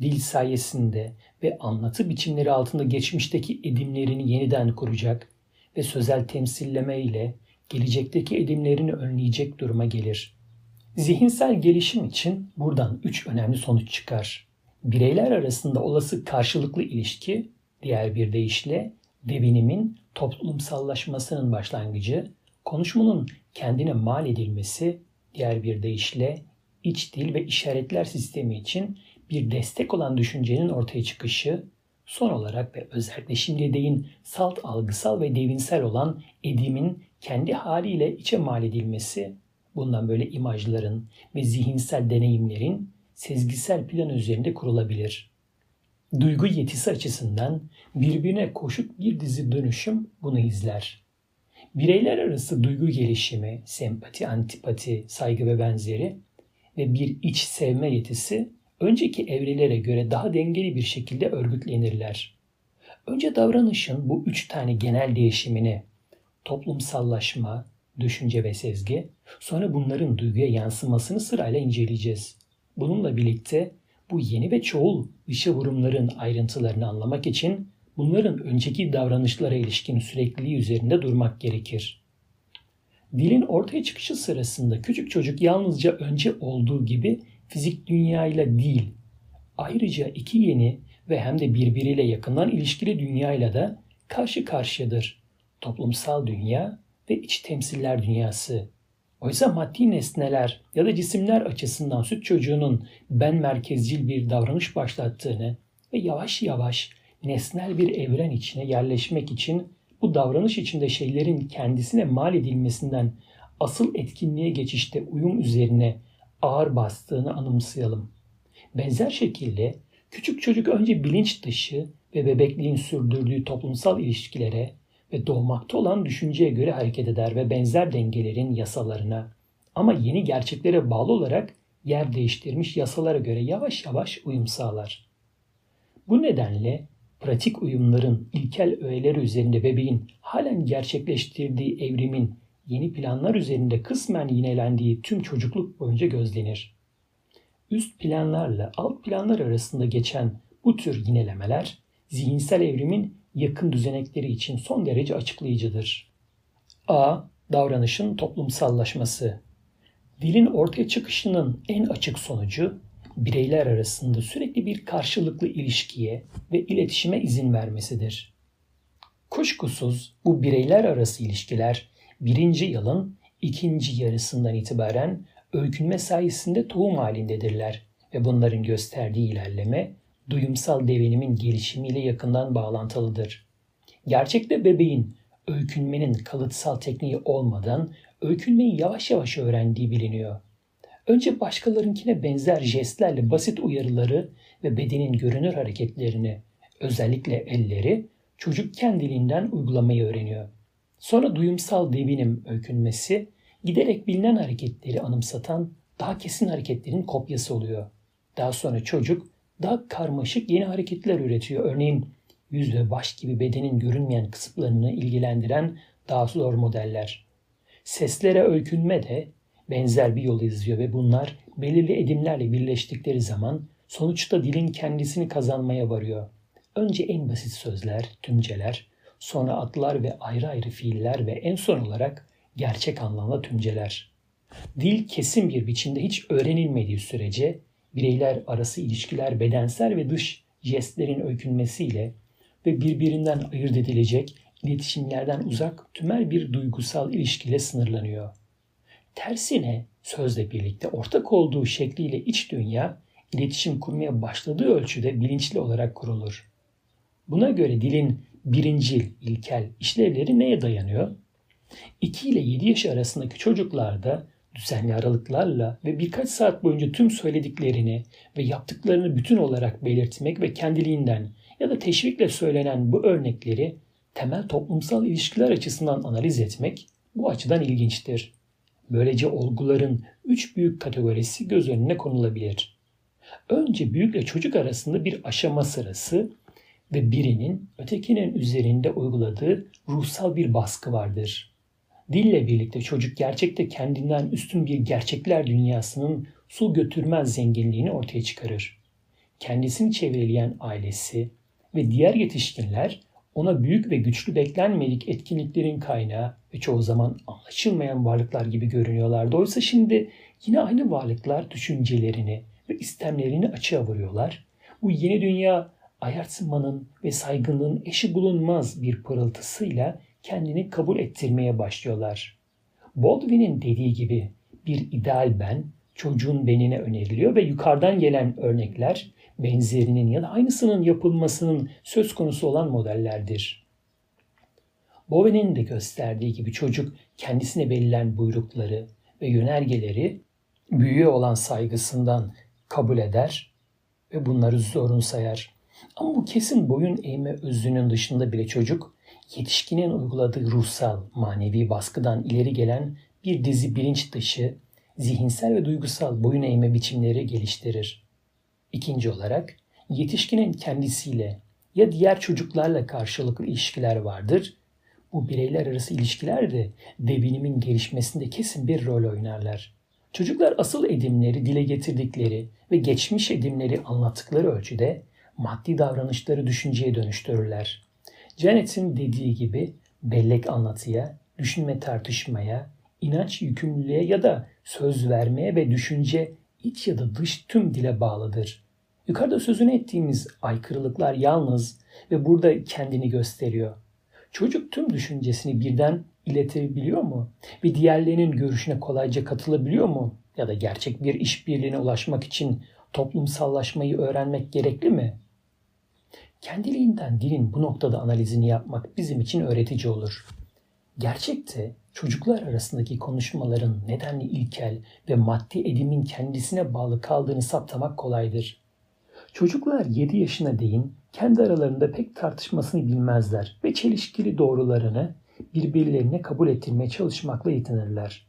dil sayesinde ve anlatı biçimleri altında geçmişteki edimlerini yeniden kuracak ve sözel temsilleme ile gelecekteki edimlerini önleyecek duruma gelir. Zihinsel gelişim için buradan üç önemli sonuç çıkar. Bireyler arasında olası karşılıklı ilişki, diğer bir deyişle devinimin toplumsallaşmasının başlangıcı, konuşmanın kendine mal edilmesi, diğer bir deyişle iç dil ve işaretler sistemi için bir destek olan düşüncenin ortaya çıkışı, son olarak ve özellikle şimdi deyin salt algısal ve devinsel olan edimin kendi haliyle içe mal edilmesi, bundan böyle imajların ve zihinsel deneyimlerin sezgisel plan üzerinde kurulabilir. Duygu yetisi açısından birbirine koşut bir dizi dönüşüm bunu izler. Bireyler arası duygu gelişimi, sempati, antipati, saygı ve benzeri ve bir iç sevme yetisi önceki evrelere göre daha dengeli bir şekilde örgütlenirler. Önce davranışın bu üç tane genel değişimini toplumsallaşma, düşünce ve sezgi, sonra bunların duyguya yansımasını sırayla inceleyeceğiz. Bununla birlikte bu yeni ve çoğul dışa vurumların ayrıntılarını anlamak için bunların önceki davranışlara ilişkin sürekliliği üzerinde durmak gerekir. Dilin ortaya çıkışı sırasında küçük çocuk yalnızca önce olduğu gibi fizik dünyayla değil, ayrıca iki yeni ve hem de birbiriyle yakından ilişkili dünyayla da karşı karşıyadır. Toplumsal dünya ve iç temsiller dünyası. Oysa maddi nesneler ya da cisimler açısından süt çocuğunun ben merkezcil bir davranış başlattığını ve yavaş yavaş nesnel bir evren içine yerleşmek için bu davranış içinde şeylerin kendisine mal edilmesinden asıl etkinliğe geçişte uyum üzerine ağır bastığını anımsayalım. Benzer şekilde küçük çocuk önce bilinç dışı ve bebekliğin sürdürdüğü toplumsal ilişkilere ve doğmakta olan düşünceye göre hareket eder ve benzer dengelerin yasalarına ama yeni gerçeklere bağlı olarak yer değiştirmiş yasalara göre yavaş yavaş uyum sağlar. Bu nedenle pratik uyumların ilkel öğeleri üzerinde bebeğin halen gerçekleştirdiği evrimin yeni planlar üzerinde kısmen yinelendiği tüm çocukluk boyunca gözlenir. Üst planlarla alt planlar arasında geçen bu tür yinelemeler zihinsel evrimin yakın düzenekleri için son derece açıklayıcıdır. A. Davranışın toplumsallaşması. Dilin ortaya çıkışının en açık sonucu bireyler arasında sürekli bir karşılıklı ilişkiye ve iletişime izin vermesidir. Kuşkusuz bu bireyler arası ilişkiler birinci yılın ikinci yarısından itibaren öykünme sayesinde tohum halindedirler ve bunların gösterdiği ilerleme duyumsal devinimin gelişimiyle yakından bağlantılıdır. Gerçekte bebeğin öykünmenin kalıtsal tekniği olmadan öykünmeyi yavaş yavaş öğrendiği biliniyor. Önce başkalarınkine benzer jestlerle basit uyarıları ve bedenin görünür hareketlerini, özellikle elleri, çocuk kendiliğinden uygulamayı öğreniyor. Sonra duyumsal devinim öykünmesi giderek bilinen hareketleri anımsatan daha kesin hareketlerin kopyası oluyor. Daha sonra çocuk daha karmaşık yeni hareketler üretiyor. Örneğin yüz ve baş gibi bedenin görünmeyen kısımlarını ilgilendiren daha zor modeller. Seslere öykünme de benzer bir yol izliyor ve bunlar belirli edimlerle birleştikleri zaman sonuçta dilin kendisini kazanmaya varıyor. Önce en basit sözler, tümceler, sonra adlar ve ayrı ayrı fiiller ve en son olarak gerçek anlamda tümceler. Dil kesin bir biçimde hiç öğrenilmediği sürece bireyler arası ilişkiler bedensel ve dış jestlerin öykünmesiyle ve birbirinden ayırt edilecek iletişimlerden uzak tümel bir duygusal ilişkiyle sınırlanıyor. Tersine sözle birlikte ortak olduğu şekliyle iç dünya iletişim kurmaya başladığı ölçüde bilinçli olarak kurulur. Buna göre dilin birincil, ilkel işlevleri neye dayanıyor? 2 ile 7 yaş arasındaki çocuklarda düzenli aralıklarla ve birkaç saat boyunca tüm söylediklerini ve yaptıklarını bütün olarak belirtmek ve kendiliğinden ya da teşvikle söylenen bu örnekleri temel toplumsal ilişkiler açısından analiz etmek bu açıdan ilginçtir. Böylece olguların üç büyük kategorisi göz önüne konulabilir. Önce büyükle çocuk arasında bir aşama sırası ve birinin ötekinin üzerinde uyguladığı ruhsal bir baskı vardır. Dille birlikte çocuk gerçekte kendinden üstün bir gerçekler dünyasının su götürmez zenginliğini ortaya çıkarır. Kendisini çevreleyen ailesi ve diğer yetişkinler ona büyük ve güçlü beklenmedik etkinliklerin kaynağı ve çoğu zaman anlaşılmayan varlıklar gibi görünüyorlardı. Oysa şimdi yine aynı varlıklar düşüncelerini ve istemlerini açığa vuruyorlar. Bu yeni dünya ayarsınmanın ve saygınlığın eşi bulunmaz bir pırıltısıyla kendini kabul ettirmeye başlıyorlar. Baldwin'in dediği gibi bir ideal ben çocuğun benine öneriliyor ve yukarıdan gelen örnekler benzerinin ya da aynısının yapılmasının söz konusu olan modellerdir. Bowen'in de gösterdiği gibi çocuk kendisine verilen buyrukları ve yönergeleri büyüğe olan saygısından kabul eder ve bunları zorun sayar. Ama bu kesin boyun eğme özünün dışında bile çocuk yetişkinin uyguladığı ruhsal, manevi baskıdan ileri gelen bir dizi bilinç dışı, zihinsel ve duygusal boyun eğme biçimleri geliştirir. İkinci olarak yetişkinin kendisiyle ya diğer çocuklarla karşılıklı ilişkiler vardır. Bu bireyler arası ilişkiler de devinimin gelişmesinde kesin bir rol oynarlar. Çocuklar asıl edimleri dile getirdikleri ve geçmiş edimleri anlattıkları ölçüde maddi davranışları düşünceye dönüştürürler. Janet'in dediği gibi bellek anlatıya, düşünme tartışmaya, inanç yükümlülüğe ya da söz vermeye ve düşünce iç ya da dış tüm dile bağlıdır. Yukarıda sözünü ettiğimiz aykırılıklar yalnız ve burada kendini gösteriyor. Çocuk tüm düşüncesini birden iletebiliyor mu? Ve diğerlerinin görüşüne kolayca katılabiliyor mu? Ya da gerçek bir işbirliğine ulaşmak için toplumsallaşmayı öğrenmek gerekli mi? Kendiliğinden dilin bu noktada analizini yapmak bizim için öğretici olur. Gerçekte çocuklar arasındaki konuşmaların nedenli ilkel ve maddi edimin kendisine bağlı kaldığını saptamak kolaydır. Çocuklar 7 yaşına değin kendi aralarında pek tartışmasını bilmezler ve çelişkili doğrularını birbirlerine kabul ettirmeye çalışmakla yetinirler.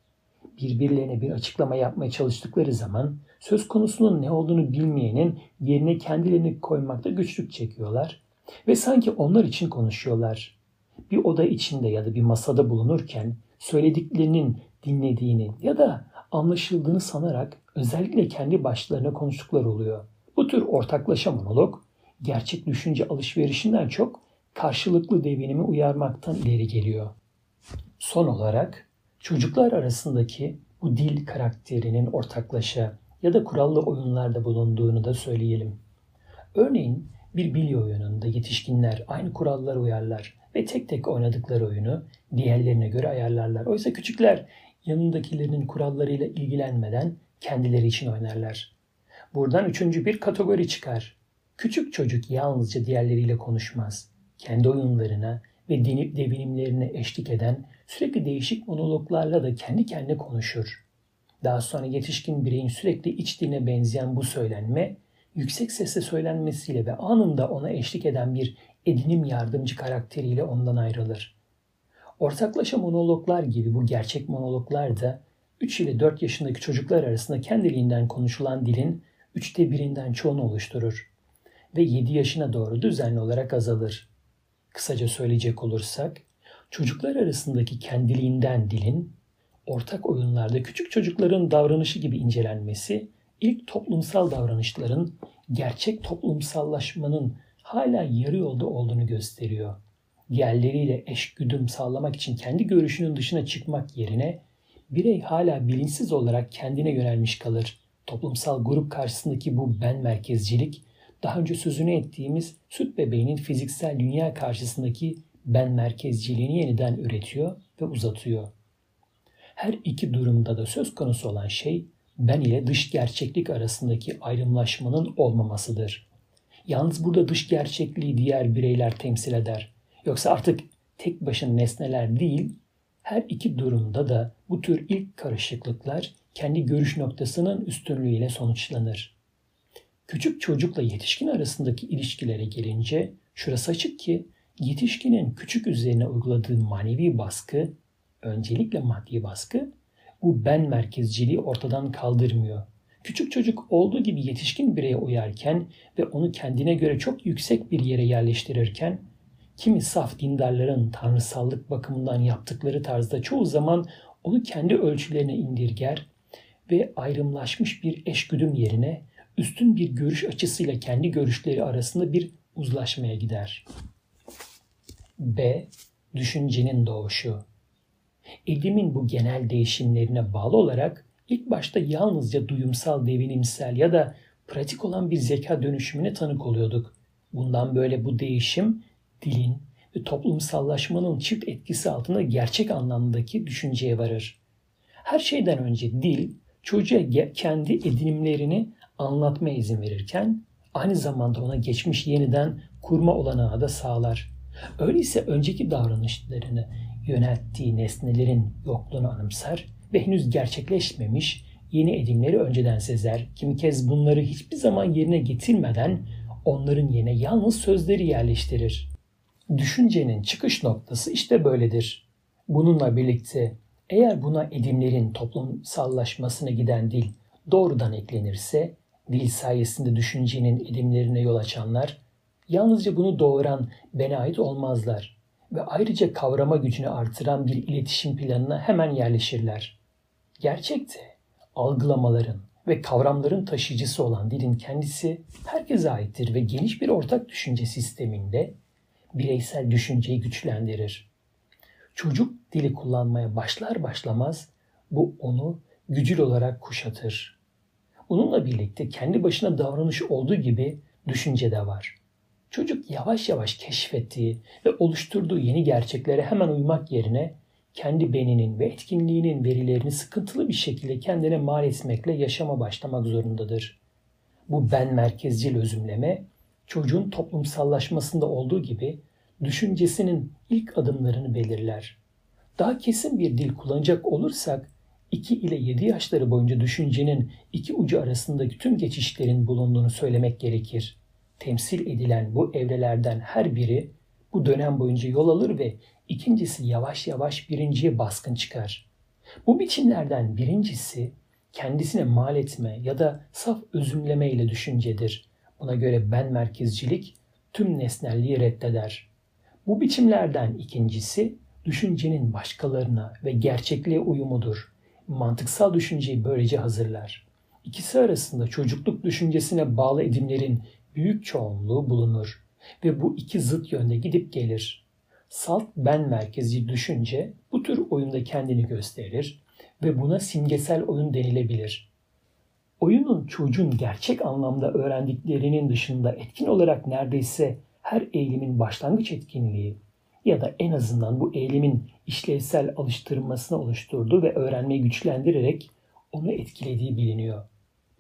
Birbirlerine bir açıklama yapmaya çalıştıkları zaman söz konusunun ne olduğunu bilmeyenin yerine kendilerini koymakta güçlük çekiyorlar ve sanki onlar için konuşuyorlar. Bir oda içinde ya da bir masada bulunurken söylediklerinin dinlediğini ya da anlaşıldığını sanarak özellikle kendi başlarına konuştukları oluyor. Bu tür ortaklaşa monolog gerçek düşünce alışverişinden çok karşılıklı devinimi uyarmaktan ileri geliyor. Son olarak çocuklar arasındaki bu dil karakterinin ortaklaşa ya da kurallı oyunlarda bulunduğunu da söyleyelim. Örneğin bir bilye oyununda yetişkinler aynı kurallara uyarlar ve tek tek oynadıkları oyunu diğerlerine göre ayarlarlar. Oysa küçükler yanındakilerinin kurallarıyla ilgilenmeden kendileri için oynarlar. Buradan üçüncü bir kategori çıkar. Küçük çocuk yalnızca diğerleriyle konuşmaz. Kendi oyunlarına ve devinimlerine eşlik eden sürekli değişik monologlarla da kendi kendine konuşur. Daha sonra yetişkin bireyin sürekli iç diline benzeyen bu söylenme, yüksek sesle söylenmesiyle ve anında ona eşlik eden bir edinim yardımcı karakteriyle ondan ayrılır. Ortaklaşa monologlar gibi bu gerçek monologlar da 3 ile 4 yaşındaki çocuklar arasında kendiliğinden konuşulan dilin üçte birinden çoğunu oluşturur ve 7 yaşına doğru düzenli olarak azalır. Kısaca söyleyecek olursak, çocuklar arasındaki kendiliğinden dilin ortak oyunlarda küçük çocukların davranışı gibi incelenmesi, ilk toplumsal davranışların gerçek toplumsallaşmanın hala yarı yolda olduğunu gösteriyor. Diğerleriyle eşgüdüm sağlamak için kendi görüşünün dışına çıkmak yerine birey hala bilinçsiz olarak kendine yönelmiş kalır. Toplumsal grup karşısındaki bu ben merkezcilik daha önce sözünü ettiğimiz süt bebeğinin fiziksel dünya karşısındaki ben merkezciliğini yeniden üretiyor ve uzatıyor. Her iki durumda da söz konusu olan şey ben ile dış gerçeklik arasındaki ayrımlaşmanın olmamasıdır. Yalnız burada dış gerçekliği diğer bireyler temsil eder. Yoksa artık tek başına nesneler değil, her iki durumda da bu tür ilk karışıklıklar kendi görüş noktasının üstünlüğüyle sonuçlanır. Küçük çocukla yetişkin arasındaki ilişkilere gelince şurası açık ki yetişkinin küçük üzerine uyguladığı manevi baskı, öncelikle maddi baskı, bu ben merkezciliği ortadan kaldırmıyor. Küçük çocuk olduğu gibi yetişkin bireye uyarken ve onu kendine göre çok yüksek bir yere yerleştirirken, kimi saf dindarların tanrısallık bakımından yaptıkları tarzda çoğu zaman onu kendi ölçülerine indirger ve ayrımlaşmış bir eşgüdüm yerine üstün bir görüş açısıyla kendi görüşleri arasında bir uzlaşmaya gider. B. Düşüncenin doğuşu. Edimin bu genel değişimlerine bağlı olarak ilk başta yalnızca duyumsal, devinimsel ya da pratik olan bir zeka dönüşümüne tanık oluyorduk. Bundan böyle bu değişim dilin ve toplumsallaşmanın çift etkisi altında gerçek anlamdaki düşünceye varır. Her şeyden önce dil çocuğa kendi edinimlerini anlatma izin verirken aynı zamanda ona geçmiş yeniden kurma olanağı da sağlar. Öyleyse önceki davranışlarını yönelttiği nesnelerin yokluğunu anımsar ve henüz gerçekleşmemiş yeni edimleri önceden sezer. Kimi kez bunları hiçbir zaman yerine getirmeden onların yerine yalnız sözleri yerleştirir. Düşüncenin çıkış noktası işte böyledir. Bununla birlikte eğer buna edimlerin toplumsallaşmasına giden dil doğrudan eklenirse dil sayesinde düşüncenin edimlerine yol açanlar yalnızca bunu doğuran bene ait olmazlar ve ayrıca kavrama gücünü artıran bir iletişim planına hemen yerleşirler. Gerçekte algılamaların ve kavramların taşıyıcısı olan dilin kendisi herkese aittir ve geniş bir ortak düşünce sisteminde bireysel düşünceyi güçlendirir. Çocuk dili kullanmaya başlar başlamaz bu onu gücül olarak kuşatır. Bununla birlikte kendi başına davranış olduğu gibi düşünce de var. Çocuk yavaş yavaş keşfettiği ve oluşturduğu yeni gerçeklere hemen uymak yerine kendi beninin ve etkinliğinin verilerini sıkıntılı bir şekilde kendine mal etmekle yaşama başlamak zorundadır. Bu ben merkezcil özümleme çocuğun toplumsallaşmasında olduğu gibi düşüncesinin ilk adımlarını belirler. Daha kesin bir dil kullanacak olursak 2 ile 7 yaşları boyunca düşüncenin iki ucu arasındaki tüm geçişlerin bulunduğunu söylemek gerekir. Temsil edilen bu evrelerden her biri bu dönem boyunca yol alır ve ikincisi yavaş yavaş birinciye baskın çıkar. Bu biçimlerden birincisi kendisine mal etme ya da saf özümleme ile düşüncedir. Buna göre ben merkezcilik tüm nesnelliği reddeder. Bu biçimlerden ikincisi düşüncenin başkalarına ve gerçekliğe uyumudur. Mantıksal düşünceyi böylece hazırlar. İkisi arasında çocukluk düşüncesine bağlı edimlerin büyük çoğunluğu bulunur ve bu iki zıt yönde gidip gelir. Salt ben merkezi düşünce bu tür oyunda kendini gösterir ve buna simgesel oyun denilebilir. Oyunun çocuğun gerçek anlamda öğrendiklerinin dışında etkin olarak neredeyse her eğilimin başlangıç etkinliği ya da en azından bu eğilimin işlevsel alıştırmasını oluşturduğu ve öğrenmeyi güçlendirerek onu etkilediği biliniyor.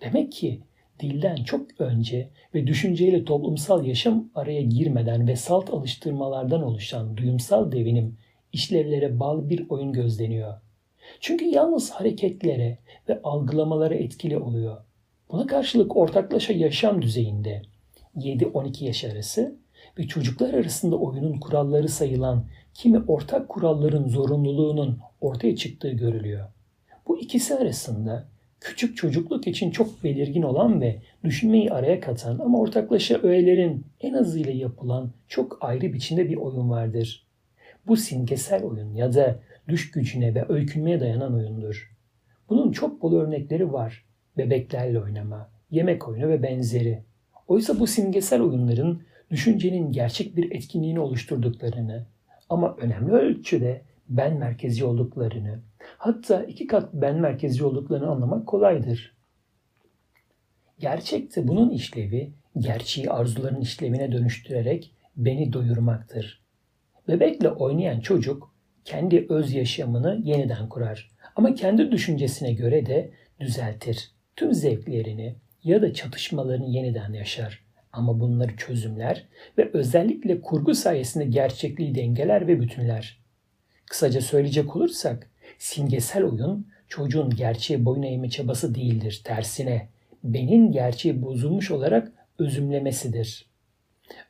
Demek ki dilden çok önce ve düşünceyle toplumsal yaşam araya girmeden ve salt alıştırmalardan oluşan duyumsal devinim işlevlere bağlı bir oyun gözleniyor. Çünkü yalnız hareketlere ve algılamalara etkili oluyor. Buna karşılık ortaklaşa yaşam düzeyinde 7-12 yaş arası ve çocuklar arasında oyunun kuralları sayılan kimi ortak kuralların zorunluluğunun ortaya çıktığı görülüyor. Bu ikisi arasında küçük çocukluk için çok belirgin olan ve düşünmeyi araya katan ama ortaklaşa öğelerin en azıyla yapılan çok ayrı biçimde bir oyun vardır. Bu simgesel oyun ya da düş gücüne ve öykünmeye dayanan oyundur. Bunun çok bol örnekleri var. Bebeklerle oynama, yemek oyunu ve benzeri. Oysa bu simgesel oyunların düşüncenin gerçek bir etkinliğini oluşturduklarını ama önemli ölçüde ben merkezi olduklarını, hatta iki kat ben merkezi olduklarını anlamak kolaydır. Gerçekte bunun işlevi, gerçeği arzuların işlevine dönüştürerek beni doyurmaktır. Bebekle oynayan çocuk kendi öz yaşamını yeniden kurar ama kendi düşüncesine göre de düzeltir. Tüm zevklerini ya da çatışmalarını yeniden yaşar. Ama bunları çözümler ve özellikle kurgu sayesinde gerçekliği dengeler ve bütünler. Kısaca söyleyecek olursak simgesel oyun çocuğun gerçeği boyun eğme çabası değildir. Tersine benin gerçeği bozulmuş olarak özümlemesidir.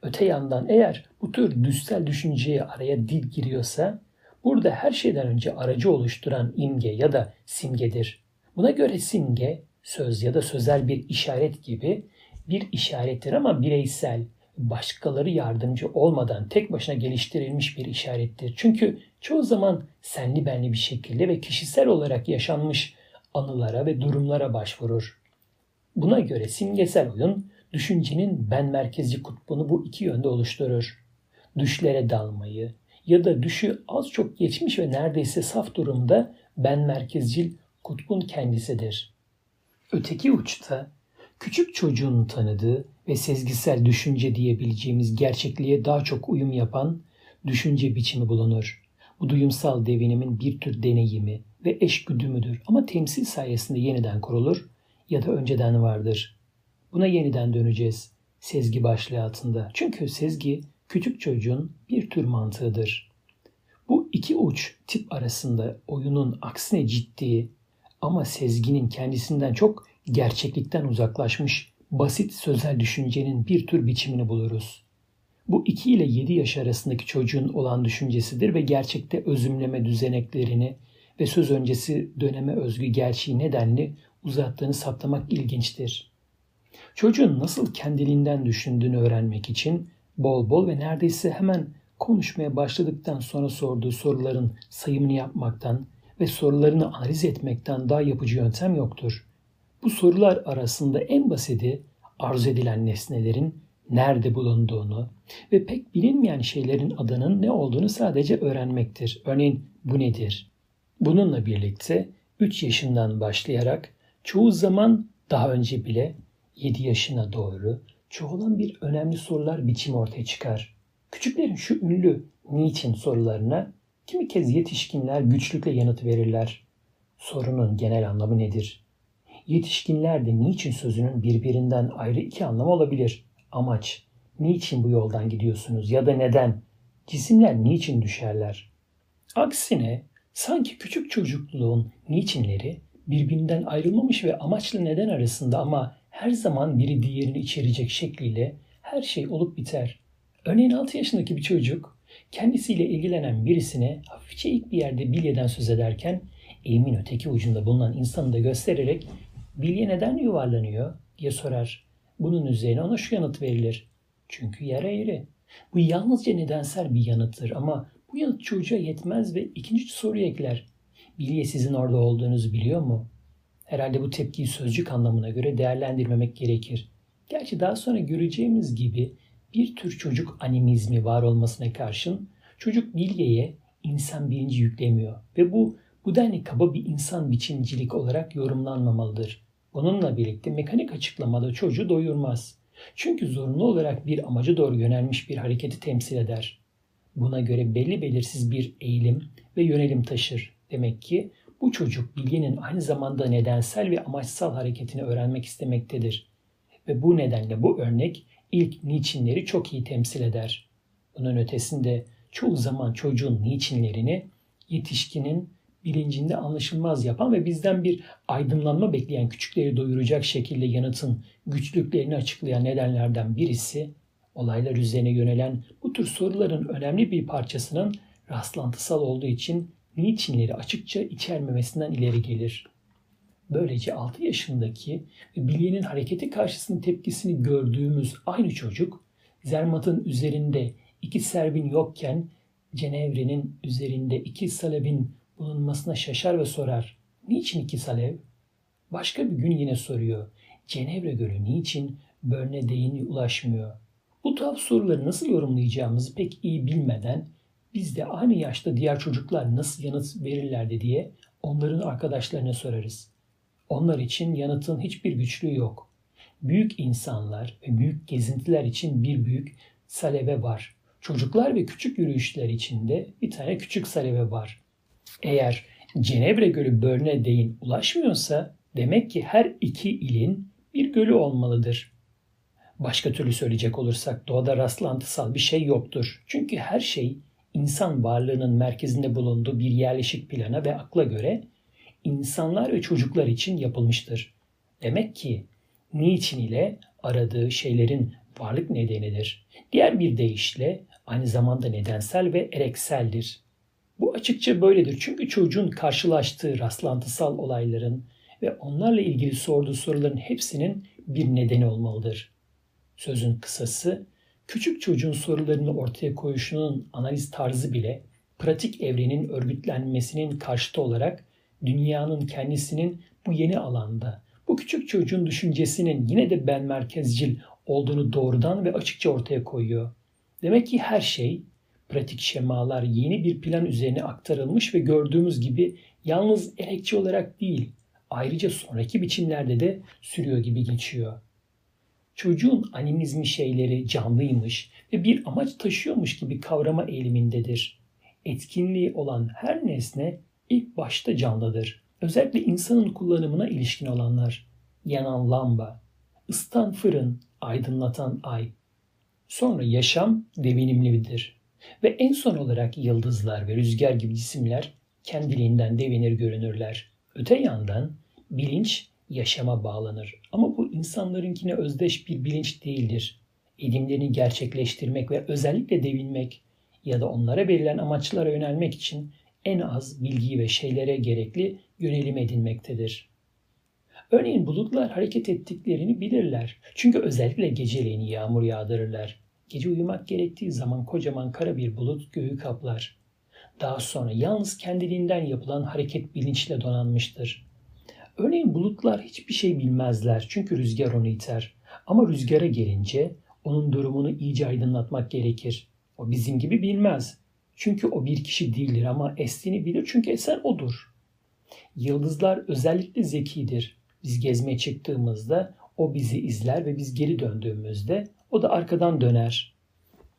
Öte yandan eğer bu tür düstel düşünceye araya dil giriyorsa burada her şeyden önce aracı oluşturan imge ya da simgedir. Buna göre simge söz ya da sözel bir işaret gibi bir işarettir ama bireysel, başkaları yardımcı olmadan tek başına geliştirilmiş bir işarettir. Çünkü çoğu zaman senli benli bir şekilde ve kişisel olarak yaşanmış anılara ve durumlara başvurur. Buna göre simgesel oyun düşüncenin ben merkezci kutbunu bu iki yönde oluşturur. Düşlere dalmayı ya da düşü az çok geçmiş ve neredeyse saf durumda ben merkezcil kutbun kendisidir. Öteki uçta küçük çocuğun tanıdığı ve sezgisel düşünce diyebileceğimiz gerçekliğe daha çok uyum yapan düşünce biçimi bulunur. Bu duyumsal devinimin bir tür deneyimi ve eşgüdümüdür ama temsil sayesinde yeniden kurulur ya da önceden vardır. Buna yeniden döneceğiz sezgi başlığı altında. Çünkü sezgi küçük çocuğun bir tür mantığıdır. Bu iki uç tip arasında oyunun aksine ciddi ama sezginin kendisinden çok gerçeklikten uzaklaşmış basit sözel düşüncenin bir tür biçimini buluruz. Bu 2 ile 7 yaş arasındaki çocuğun olan düşüncesidir ve gerçekte özümleme düzeneklerini ve söz öncesi döneme özgü gerçeği nedenli uzattığını saptamak ilginçtir. Çocuğun nasıl kendiliğinden düşündüğünü öğrenmek için bol bol ve neredeyse hemen konuşmaya başladıktan sonra sorduğu soruların sayımını yapmaktan ve sorularını analiz etmekten daha yapıcı yöntem yoktur. Bu sorular arasında en basiti arzu edilen nesnelerin nerede bulunduğunu ve pek bilinmeyen şeylerin adının ne olduğunu sadece öğrenmektir. Örneğin bu nedir? Bununla birlikte 3 yaşından başlayarak çoğu zaman daha önce bile 7 yaşına doğru çoğulan bir önemli sorular biçimi ortaya çıkar. Küçüklerin şu ünlü niçin sorularına kimi kez yetişkinler güçlükle yanıt verirler. Sorunun genel anlamı nedir? Yetişkinler de niçin sözünün birbirinden ayrı iki anlamı olabilir. Amaç, niçin bu yoldan gidiyorsunuz ya da neden? Cisimler niçin düşerler? Aksine sanki küçük çocukluğun niçinleri birbirinden ayrılmamış ve amaçlı neden arasında ama her zaman biri diğerini içerecek şekliyle her şey olup biter. Örneğin 6 yaşındaki bir çocuk kendisiyle ilgilenen birisine hafifçe ilk bir yerde bilyeden söz ederken eğimin öteki ucunda bulunan insanı da göstererek bilye neden yuvarlanıyor diye sorar. Bunun üzerine ona şu yanıt verilir. Çünkü yer eğri. Bu yalnızca nedensel bir yanıttır ama bu yanıt çocuğa yetmez ve ikinci soruyu ekler. Bilye sizin orada olduğunuzu biliyor mu? Herhalde bu tepkiyi sözcük anlamına göre değerlendirmemek gerekir. Gerçi daha sonra göreceğimiz gibi bir tür çocuk animizmi var olmasına karşın çocuk bilyeye insan bilinci yüklemiyor ve bu bu denli kaba bir insan biçimcilik olarak yorumlanmamalıdır. Bununla birlikte mekanik açıklamada çocuğu doyurmaz. Çünkü zorunlu olarak bir amaca doğru yönelmiş bir hareketi temsil eder. Buna göre belli belirsiz bir eğilim ve yönelim taşır. Demek ki bu çocuk bilginin aynı zamanda nedensel ve amaçsal hareketini öğrenmek istemektedir. Ve bu nedenle bu örnek ilk niçinleri çok iyi temsil eder. Bunun ötesinde çoğu zaman çocuğun niçinlerini yetişkinin bilincinde anlaşılmaz yapan ve bizden bir aydınlanma bekleyen küçükleri doyuracak şekilde yanıtın güçlüklerini açıklayan nedenlerden birisi olaylar üzerine yönelen bu tür soruların önemli bir parçasının rastlantısal olduğu için niçinleri açıkça içermemesinden ileri gelir. Böylece 6 yaşındaki bilyenin hareketi karşısında tepkisini gördüğümüz aynı çocuk Zermat'ın üzerinde iki serbin yokken Cenevre'nin üzerinde iki salebin bulunmasına şaşar ve sorar. Niçin iki salev? Başka bir gün yine soruyor. Cenevre Gölü niçin Börne değini ulaşmıyor? Bu tuhaf soruları nasıl yorumlayacağımızı pek iyi bilmeden biz de aynı yaşta diğer çocuklar nasıl yanıt verirlerdi diye onların arkadaşlarına sorarız. Onlar için yanıtın hiçbir güçlüğü yok. Büyük insanlar ve büyük gezintiler için bir büyük salebe var. Çocuklar ve küçük yürüyüşler için de bir tane küçük salebe var. Eğer Cenevre Gölü Börne değin ulaşmıyorsa demek ki her iki ilin bir gölü olmalıdır. Başka türlü söyleyecek olursak doğada rastlantısal bir şey yoktur. Çünkü her şey insan varlığının merkezinde bulunduğu bir yerleşik plana ve akla göre insanlar ve çocuklar için yapılmıştır. Demek ki niçin ile aradığı şeylerin varlık nedenidir. Diğer bir deyişle aynı zamanda nedensel ve erekseldir. Bu açıkça böyledir çünkü çocuğun karşılaştığı rastlantısal olayların ve onlarla ilgili sorduğu soruların hepsinin bir nedeni olmalıdır. Sözün kısası, küçük çocuğun sorularını ortaya koyuşunun analiz tarzı bile pratik evrenin örgütlenmesinin karşıtı olarak dünyanın kendisinin bu yeni alanda, bu küçük çocuğun düşüncesinin yine de ben merkezcil olduğunu doğrudan ve açıkça ortaya koyuyor. Demek ki her şey, pratik şemalar yeni bir plan üzerine aktarılmış ve gördüğümüz gibi yalnız elekçi olarak değil, ayrıca sonraki biçimlerde de sürüyor gibi geçiyor. Çocuğun animizmi şeyleri canlıymış ve bir amaç taşıyormuş gibi kavrama eğilimindedir. Etkinliği olan her nesne ilk başta canlıdır. Özellikle insanın kullanımına ilişkin olanlar. Yanan lamba, ısıtan fırın, aydınlatan ay. Sonra yaşam devinimlidir. Ve en son olarak yıldızlar ve rüzgar gibi cisimler kendiliğinden devinir görünürler. Öte yandan bilinç yaşama bağlanır. Ama bu insanlarınkine özdeş bir bilinç değildir. Edimlerini gerçekleştirmek ve özellikle devinmek ya da onlara verilen amaçlara yönelmek için en az bilgi ve şeylere gerekli yönelim edinmektedir. Örneğin bulutlar hareket ettiklerini bilirler. Çünkü özellikle geceleyin yağmur yağdırırlar. Gece uyumak gerektiği zaman kocaman kara bir bulut göğü kaplar. Daha sonra yalnız kendiliğinden yapılan hareket bilinçle donanmıştır. Örneğin bulutlar hiçbir şey bilmezler çünkü rüzgar onu iter. Ama rüzgara gelince onun durumunu iyice aydınlatmak gerekir. O bizim gibi bilmez. Çünkü o bir kişi değildir ama estiğini bilir çünkü esen odur. Yıldızlar özellikle zekidir. Biz gezmeye çıktığımızda o bizi izler ve biz geri döndüğümüzde o da arkadan döner.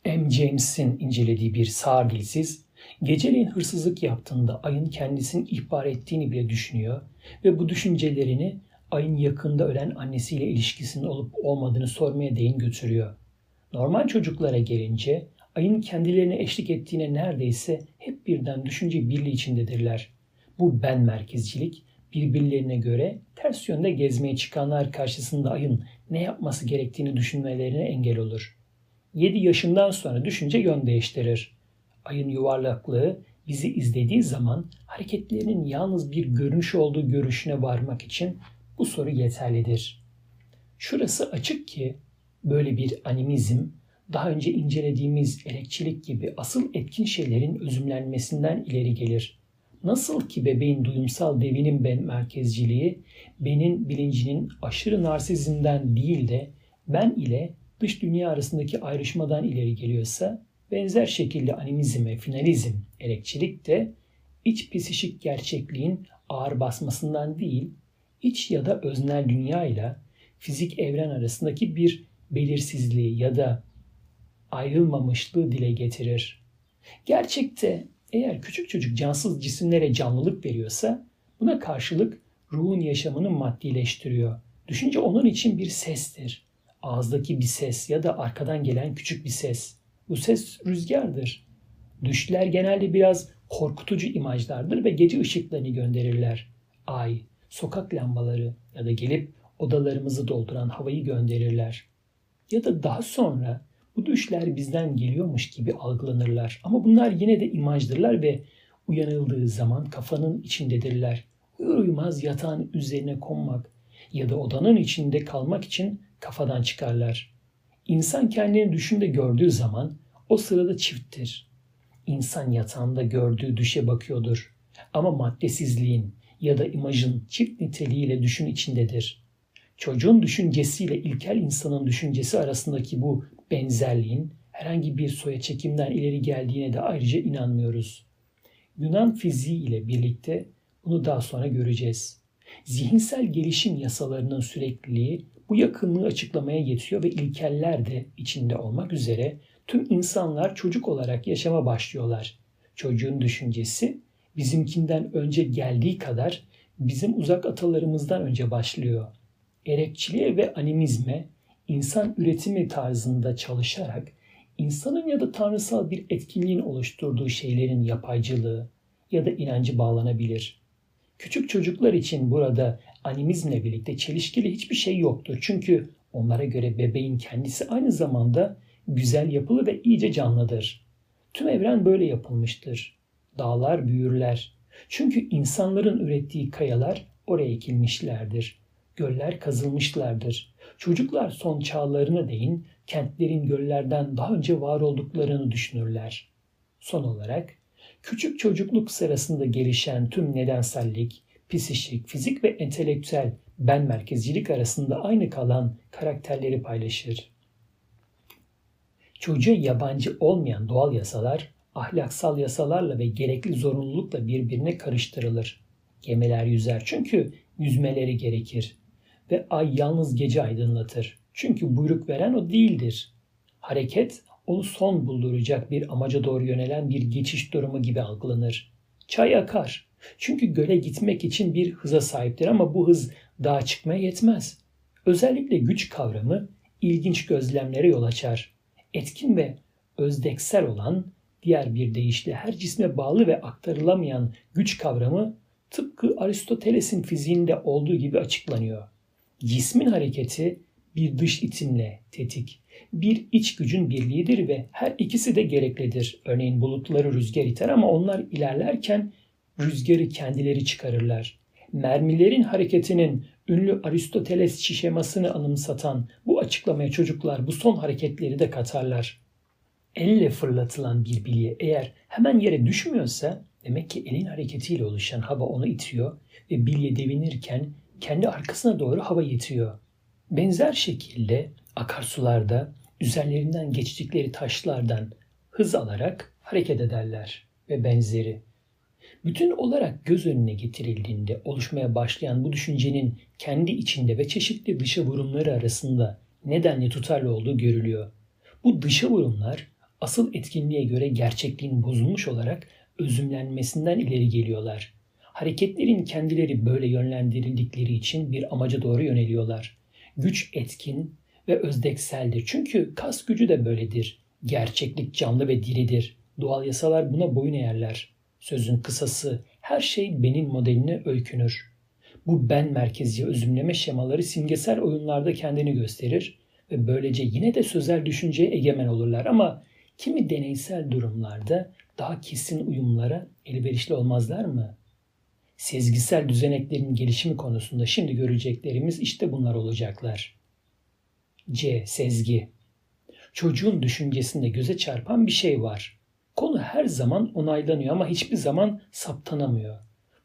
M. James'in incelediği bir sağır dilsiz, geceleyin hırsızlık yaptığında ayın kendisini ihbar ettiğini bile düşünüyor ve bu düşüncelerini ayın yakında ölen annesiyle ilişkisinin olup olmadığını sormaya değin götürüyor. Normal çocuklara gelince ayın kendilerine eşlik ettiğine neredeyse hep birden düşünce birliği içindedirler. Bu ben merkezcilik birbirlerine göre ters yönde gezmeye çıkanlar karşısında ayın ne yapması gerektiğini düşünmelerine engel olur. 7 yaşından sonra düşünce yön değiştirir. Ayın yuvarlaklığı bizi izlediği zaman hareketlerinin yalnız bir görünüş olduğu görüşüne varmak için bu soru yeterlidir. Şurası açık ki böyle bir animizm daha önce incelediğimiz elekçilik gibi asıl etkin şeylerin özümlenmesinden ileri gelir. Nasıl ki bebeğin duyumsal devinim ben merkezciliği benin bilincinin aşırı narsizmden değil de ben ile dış dünya arasındaki ayrışmadan ileri geliyorsa benzer şekilde animizm ve finalizm elekçilik de iç psişik gerçekliğin ağır basmasından değil, iç ya da öznel dünya ile fizik evren arasındaki bir belirsizliği ya da ayrılmamışlığı dile getirir. Gerçekte eğer küçük çocuk cansız cisimlere canlılık veriyorsa buna karşılık ruhun yaşamını maddileştiriyor. Düşünce onun için bir sestir. Ağızdaki bir ses ya da arkadan gelen küçük bir ses. Bu ses rüzgardır. Düşler genelde biraz korkutucu imajlardır ve gece ışıklarını gönderirler. Ay, sokak lambaları ya da gelip odalarımızı dolduran havayı gönderirler. Ya da daha sonra bu düşler bizden geliyormuş gibi algılanırlar. Ama bunlar yine de imajdırlar ve uyanıldığı zaman kafanın içindedirler. Uyur uyumaz yatağın üzerine konmak ya da odanın içinde kalmak için kafadan çıkarlar. İnsan kendini düşünde gördüğü zaman o sırada çifttir. İnsan yatağında gördüğü düşe bakıyordur. Ama maddesizliğin ya da imajın çift niteliğiyle düşün içindedir. Çocuğun düşüncesiyle ilkel insanın düşüncesi arasındaki bu benzerliğin herhangi bir soya çekimden ileri geldiğine de ayrıca inanmıyoruz. Yunan fiziği ile birlikte bunu daha sonra göreceğiz. Zihinsel gelişim yasalarının sürekliliği bu yakınlığı açıklamaya yetiyor ve ilkeller de içinde olmak üzere tüm insanlar çocuk olarak yaşama başlıyorlar. Çocuğun düşüncesi bizimkinden önce geldiği kadar bizim uzak atalarımızdan önce başlıyor. Erekçiliğe ve animizme insan üretimi tarzında çalışarak insanın ya da tanrısal bir etkinliğin oluşturduğu şeylerin yapaycılığı ya da inancı bağlanabilir. Küçük çocuklar için burada animizmle birlikte çelişkili hiçbir şey yoktur. Çünkü onlara göre bebeğin kendisi aynı zamanda güzel yapılı ve iyice canlıdır. Tüm evren böyle yapılmıştır. Dağlar büyürler. Çünkü insanların ürettiği kayalar oraya ekilmişlerdir. Göller kazılmışlardır. Çocuklar son çağlarına değin kentlerin göllerden daha önce var olduklarını düşünürler. Son olarak küçük çocukluk sırasında gelişen tüm nedensellik, psişik, fizik ve entelektüel ben merkezcilik arasında aynı kalan karakterleri paylaşır. Çocuğa yabancı olmayan doğal yasalar ahlaksal yasalarla ve gerekli zorunlulukla birbirine karıştırılır. Gemiler yüzer çünkü yüzmeleri gerekir ve ay yalnız gece aydınlatır. Çünkü buyruk veren o değildir. Hareket onu son bulduracak bir amaca doğru yönelen bir geçiş durumu gibi algılanır. Çay akar. Çünkü göle gitmek için bir hıza sahiptir ama bu hız dağa çıkmaya yetmez. Özellikle güç kavramı ilginç gözlemlere yol açar. Etkin ve özdeksel olan diğer bir deyişle her cisme bağlı ve aktarılamayan güç kavramı tıpkı Aristoteles'in fiziğinde olduğu gibi açıklanıyor. Cismin hareketi bir dış itimle tetik, bir iç gücün birliğidir ve her ikisi de gereklidir. Örneğin bulutları rüzgar iter ama onlar ilerlerken rüzgarı kendileri çıkarırlar. Mermilerin hareketinin ünlü Aristoteles şişemasını anımsatan bu açıklamaya çocuklar bu son hareketleri de katarlar. Elle fırlatılan bir bilye eğer hemen yere düşmüyorsa demek ki elin hareketiyle oluşan hava onu itiyor ve bilye devinirken kendi arkasına doğru hava yetiyor. Benzer şekilde akarsularda üzerlerinden geçtikleri taşlardan hız alarak hareket ederler ve benzeri. Bütün olarak göz önüne getirildiğinde oluşmaya başlayan bu düşüncenin kendi içinde ve çeşitli dışa vurumları arasında nedenli tutarlı olduğu görülüyor. Bu dışa vurumlar asıl etkinliğe göre gerçekliğin bozulmuş olarak özümlenmesinden ileri geliyorlar. Hareketlerin kendileri böyle yönlendirildikleri için bir amaca doğru yöneliyorlar. Güç etkin ve özdekseldir. Çünkü kas gücü de böyledir. Gerçeklik canlı ve diridir. Doğal yasalar buna boyun eğerler. Sözün kısası her şey benim modeline öykünür. Bu ben merkezci özümleme şemaları simgesel oyunlarda kendini gösterir ve böylece yine de sözel düşünceye egemen olurlar ama kimi deneysel durumlarda daha kesin uyumlara elverişli olmazlar mı? Sezgisel düzeneklerin gelişimi konusunda şimdi göreceklerimiz işte bunlar olacaklar. C. Sezgi Çocuğun düşüncesinde göze çarpan bir şey var. Konu her zaman onaylanıyor ama hiçbir zaman saptanamıyor.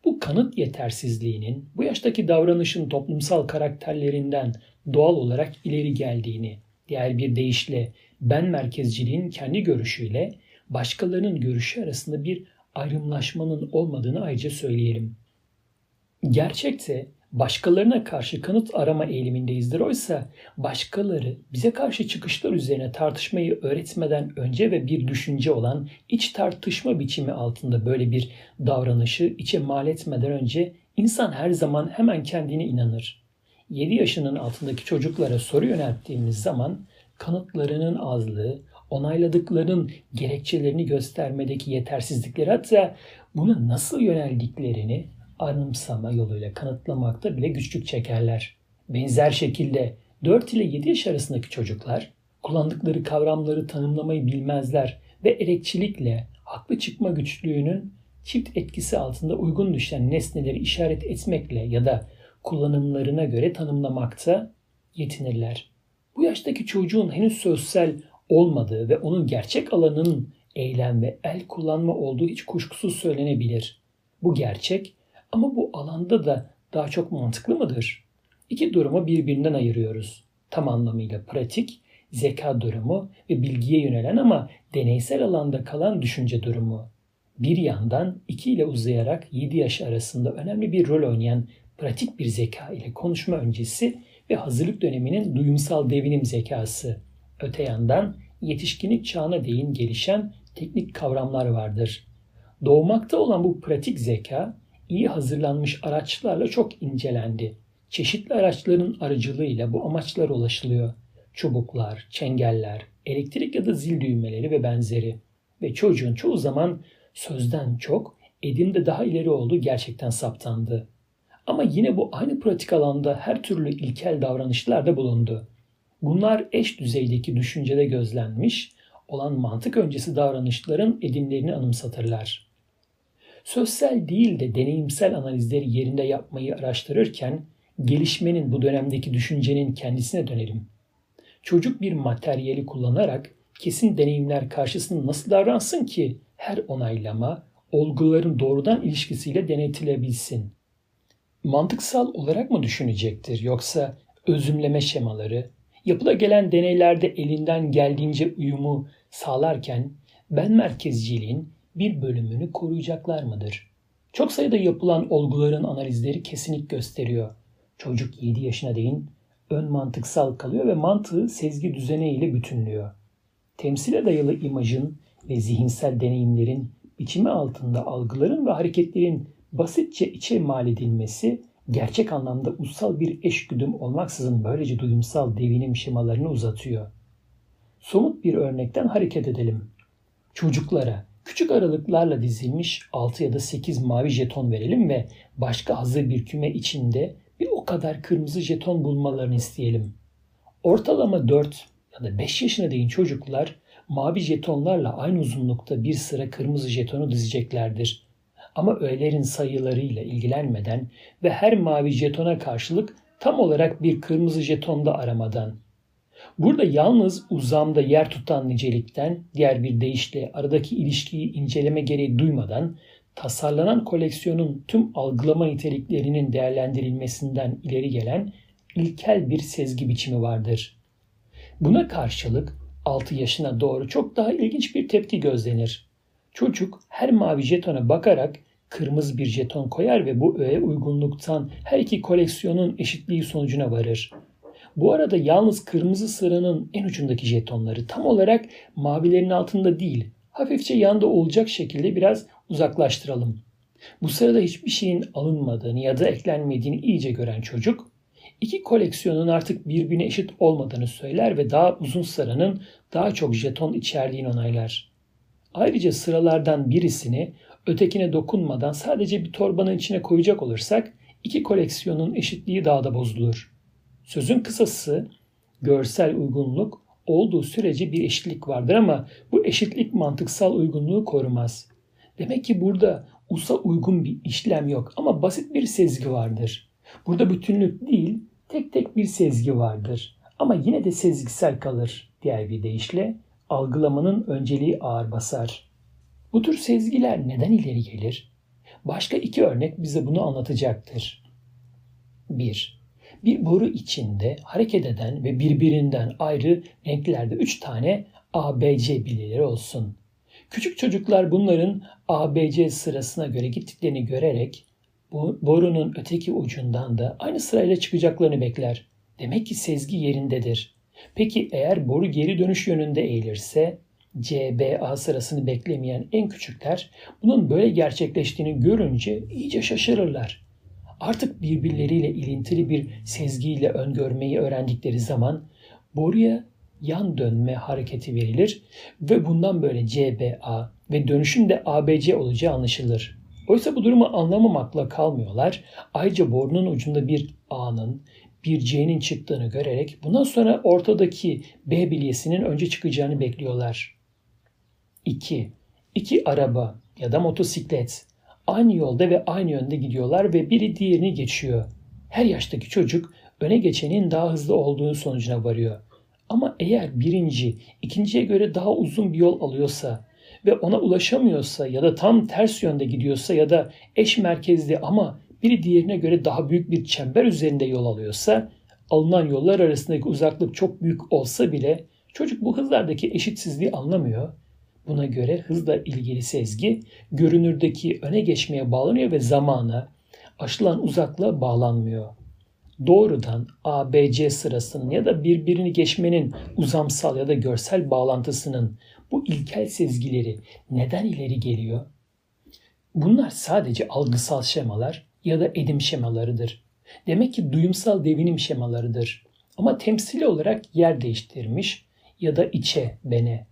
Bu kanıt yetersizliğinin bu yaştaki davranışın toplumsal karakterlerinden doğal olarak ileri geldiğini, diğer bir deyişle ben merkezciliğin kendi görüşüyle başkalarının görüşü arasında bir ayrımlaşmanın olmadığını ayrıca söyleyelim. Gerçekte başkalarına karşı kanıt arama eğilimindeyizdir. Oysa başkaları bize karşı çıkışlar üzerine tartışmayı öğretmeden önce ve bir düşünce olan iç tartışma biçimi altında böyle bir davranışı içe mal etmeden önce insan her zaman hemen kendine inanır. 7 yaşının altındaki çocuklara soru yönelttiğimiz zaman kanıtlarının azlığı, onayladıklarının gerekçelerini göstermedeki yetersizlikleri hatta buna nasıl yöneldiklerini anımsama yoluyla kanıtlamakta bile güçlük çekerler. Benzer şekilde 4 ile 7 yaş arasındaki çocuklar kullandıkları kavramları tanımlamayı bilmezler ve elekçilikle haklı çıkma güçlüğünün çift etkisi altında uygun düşen nesneleri işaret etmekle ya da kullanımlarına göre tanımlamakta yetinirler. Bu yaştaki çocuğun henüz sözsel olmadığı ve onun gerçek alanının eylem ve el kullanma olduğu hiç kuşkusuz söylenebilir. Bu gerçek ama bu alanda da daha çok mantıklı mıdır? İki durumu birbirinden ayırıyoruz. Tam anlamıyla pratik, zeka durumu ve bilgiye yönelen ama deneysel alanda kalan düşünce durumu. Bir yandan 2 ile uzayarak 7 yaş arasında önemli bir rol oynayan pratik bir zeka ile konuşma öncesi ve hazırlık döneminin duyumsal devinim zekası. Öte yandan yetişkinlik çağına değin gelişen teknik kavramlar vardır. Doğmakta olan bu pratik zeka iyi hazırlanmış araçlarla çok incelendi. Çeşitli araçların aracılığıyla bu amaçlara ulaşılıyor. Çubuklar, çengeller, elektrik ya da zil düğmeleri ve benzeri. Ve çocuğun çoğu zaman sözden çok edimde daha ileri olduğu gerçekten saptandı. Ama yine bu aynı pratik alanda her türlü ilkel davranışlar da bulundu. Bunlar eş düzeydeki düşüncede gözlenmiş olan mantık öncesi davranışların edimlerini anımsatırlar. Sözsel değil de deneyimsel analizleri yerinde yapmayı araştırırken gelişmenin bu dönemdeki düşüncenin kendisine dönelim. Çocuk bir materyali kullanarak kesin deneyimler karşısında nasıl davransın ki her onaylama olguların doğrudan ilişkisiyle denetilebilsin? Mantıksal olarak mı düşünecektir yoksa özümleme şemaları, yapıla gelen deneylerde elinden geldiğince uyumu sağlarken ben merkezciliğin bir bölümünü koruyacaklar mıdır? Çok sayıda yapılan olguların analizleri kesinlik gösteriyor. Çocuk 7 yaşına değin ön mantıksal kalıyor ve mantığı sezgi düzeneğiyle bütünlüyor. Temsile dayalı imajın ve zihinsel deneyimlerin biçimi altında algıların ve hareketlerin basitçe içe mal edilmesi gerçek anlamda ussal bir eşgüdüm olmaksızın böylece duyumsal devinim şemalarını uzatıyor. Somut bir örnekten hareket edelim. Çocuklara küçük aralıklarla dizilmiş 6 ya da 8 mavi jeton verelim ve başka hazır bir küme içinde bir o kadar kırmızı jeton bulmalarını isteyelim. Ortalama 4 ya da 5 yaşına değin çocuklar mavi jetonlarla aynı uzunlukta bir sıra kırmızı jetonu dizeceklerdir. Ama öğelerin sayılarıyla ilgilenmeden ve her mavi jetona karşılık tam olarak bir kırmızı jeton da aramadan. Burada yalnız uzamda yer tutan nicelikten diğer bir deyişle aradaki ilişkiyi inceleme gereği duymadan tasarlanan koleksiyonun tüm algılama niteliklerinin değerlendirilmesinden ileri gelen ilkel bir sezgi biçimi vardır. Buna karşılık 6 yaşına doğru çok daha ilginç bir tepki gözlenir. Çocuk her mavi jetona bakarak kırmızı bir jeton koyar ve bu öğe uygunluktan her iki koleksiyonun eşitliği sonucuna varır. Bu arada yalnız kırmızı sıranın en ucundaki jetonları tam olarak mavilerin altında değil, hafifçe yanda olacak şekilde biraz uzaklaştıralım. Bu sırada hiçbir şeyin alınmadığını ya da eklenmediğini iyice gören çocuk, iki koleksiyonun artık birbirine eşit olmadığını söyler ve daha uzun sıranın daha çok jeton içerdiğini onaylar. Ayrıca sıralardan birisini ötekine dokunmadan sadece bir torbanın içine koyacak olursak iki koleksiyonun eşitliği daha da bozulur. Sözün kısası görsel uygunluk olduğu sürece bir eşitlik vardır ama bu eşitlik mantıksal uygunluğu korumaz. Demek ki burada usa uygun bir işlem yok ama basit bir sezgi vardır. Burada bütünlük değil, tek tek bir sezgi vardır. Ama yine de sezgisel kalır. Diğer bir deyişle algılamanın önceliği ağır basar. Bu tür sezgiler neden ileri gelir? Başka iki örnek bize bunu anlatacaktır. 1. Bir boru içinde hareket eden ve birbirinden ayrı renklerde üç tane ABC bilyeleri olsun. Küçük çocuklar bunların ABC sırasına göre gittiklerini görerek bu borunun öteki ucundan da aynı sırayla çıkacaklarını bekler. Demek ki sezgi yerindedir. Peki eğer boru geri dönüş yönünde eğilirse CBA sırasını beklemeyen en küçükler bunun böyle gerçekleştiğini görünce iyice şaşırırlar. Artık birbirleriyle ilintili bir sezgiyle öngörmeyi öğrendikleri zaman boruya yan dönme hareketi verilir ve bundan böyle CBA ve dönüşün de ABC olacağı anlaşılır. Oysa bu durumu anlamamakla kalmıyorlar. Ayrıca borunun ucunda bir A'nın bir C'nin çıktığını görerek bundan sonra ortadaki B bilyesinin önce çıkacağını bekliyorlar. 2. İki araba ya da motosiklet aynı yolda ve aynı yönde gidiyorlar ve biri diğerini geçiyor. Her yaştaki çocuk öne geçenin daha hızlı olduğu sonucuna varıyor. Ama eğer birinci ikinciye göre daha uzun bir yol alıyorsa ve ona ulaşamıyorsa ya da tam ters yönde gidiyorsa ya da eş merkezli ama biri diğerine göre daha büyük bir çember üzerinde yol alıyorsa alınan yollar arasındaki uzaklık çok büyük olsa bile çocuk bu hızlardaki eşitsizliği anlamıyor. Buna göre hızla ilgili sezgi görünürdeki öne geçmeye bağlanıyor ve zamana, aşılan uzaklığa bağlanmıyor. Doğrudan ABC sırasının ya da birbirini geçmenin uzamsal ya da görsel bağlantısının bu ilkel sezgileri neden ileri geliyor? Bunlar sadece algısal şemalar ya da edim şemalarıdır. Demek ki duyumsal devinim şemalarıdır. Ama temsili olarak yer değiştirmiş ya da içe, bene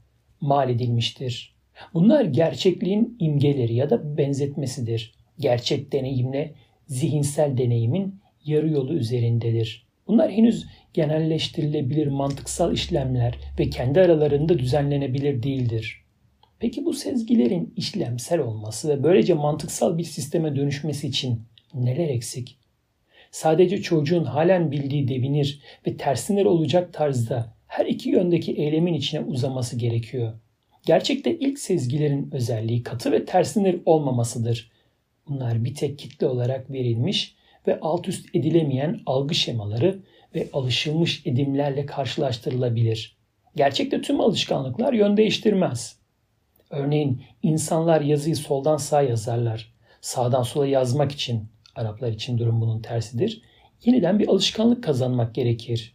mal edilmiştir. Bunlar gerçekliğin imgeleri ya da benzetmesidir. Gerçek deneyimle zihinsel deneyimin yarı yolu üzerindedir. Bunlar henüz genelleştirilebilir mantıksal işlemler ve kendi aralarında düzenlenebilir değildir. Peki bu sezgilerin işlemsel olması ve böylece mantıksal bir sisteme dönüşmesi için neler eksik? Sadece çocuğun halen bildiği devinir ve tersinler olacak tarzda her iki yöndeki eylemin içine uzaması gerekiyor. Gerçekte ilk sezgilerin özelliği katı ve tersinler olmamasıdır. Bunlar bir tek kitle olarak verilmiş ve alt üst edilemeyen algı şemaları ve alışılmış edimlerle karşılaştırılabilir. Gerçekte tüm alışkanlıklar yön değiştirmez. Örneğin insanlar yazıyı soldan sağa yazarlar. Sağdan sola yazmak için, Araplar için durum bunun tersidir. Yeniden bir alışkanlık kazanmak gerekir.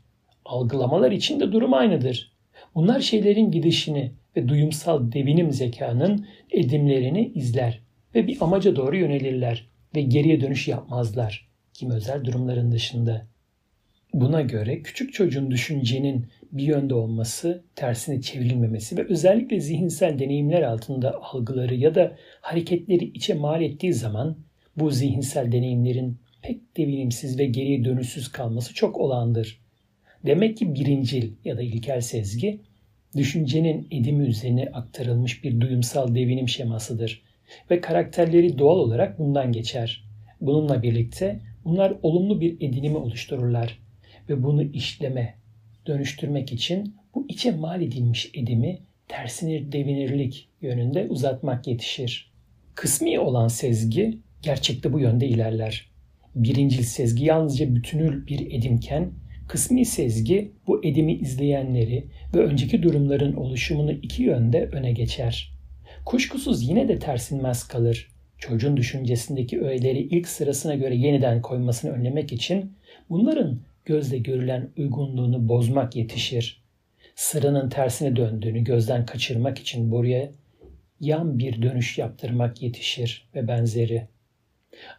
Algılamalar için de durum aynıdır. Bunlar şeylerin gidişini ve duyumsal devinim zekanın edimlerini izler ve bir amaca doğru yönelirler ve geriye dönüş yapmazlar. Kim özel durumların dışında. Buna göre küçük çocuğun düşüncenin bir yönde olması, tersine çevrilmemesi ve özellikle zihinsel deneyimler altında algıları ya da hareketleri içe mal ettiği zaman bu zihinsel deneyimlerin pek devinimsiz ve geriye dönüşsüz kalması çok olağandır. Demek ki birincil ya da ilkel sezgi düşüncenin edimi üzerine aktarılmış bir duyumsal devinim şemasıdır ve karakterleri doğal olarak bundan geçer. Bununla birlikte bunlar olumlu bir edinimi oluştururlar ve bunu işleme, dönüştürmek için bu içe mal edilmiş edimi tersine devinirlik yönünde uzatmak yetişir. Kısmi olan sezgi gerçekte bu yönde ilerler. Birincil sezgi yalnızca bütünül bir edimken, kısmi sezgi bu edimi izleyenleri ve önceki durumların oluşumunu iki yönde öne geçer. Kuşkusuz yine de tersinmez kalır. Çocuğun düşüncesindeki öğeleri ilk sırasına göre yeniden koymasını önlemek için bunların gözle görülen uygunluğunu bozmak yetişir. Sıranın tersine döndüğünü gözden kaçırmak için boruya yan bir dönüş yaptırmak yetişir ve benzeri.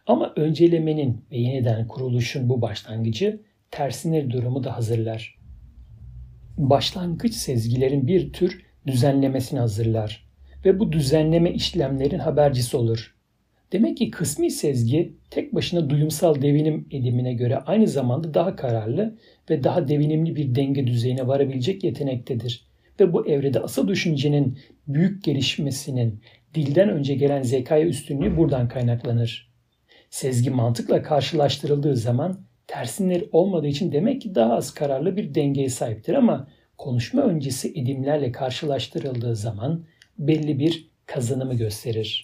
Ama öncelemenin ve yeniden kuruluşun bu başlangıcı tersine durumu da hazırlar. Başlangıç sezgilerin bir tür düzenlemesini hazırlar ve bu düzenleme işlemlerin habercisi olur. Demek ki kısmi sezgi tek başına duyumsal devinim edimine göre aynı zamanda daha kararlı ve daha devinimli bir denge düzeyine varabilecek yetenektedir. Ve bu evrede asıl düşüncenin büyük gelişmesinin dilden önce gelen zekaya üstünlüğü buradan kaynaklanır. Sezgi mantıkla karşılaştırıldığı zaman tersinleri olmadığı için demek ki daha az kararlı bir dengeye sahiptir ama konuşma öncesi edimlerle karşılaştırıldığı zaman belli bir kazanımı gösterir.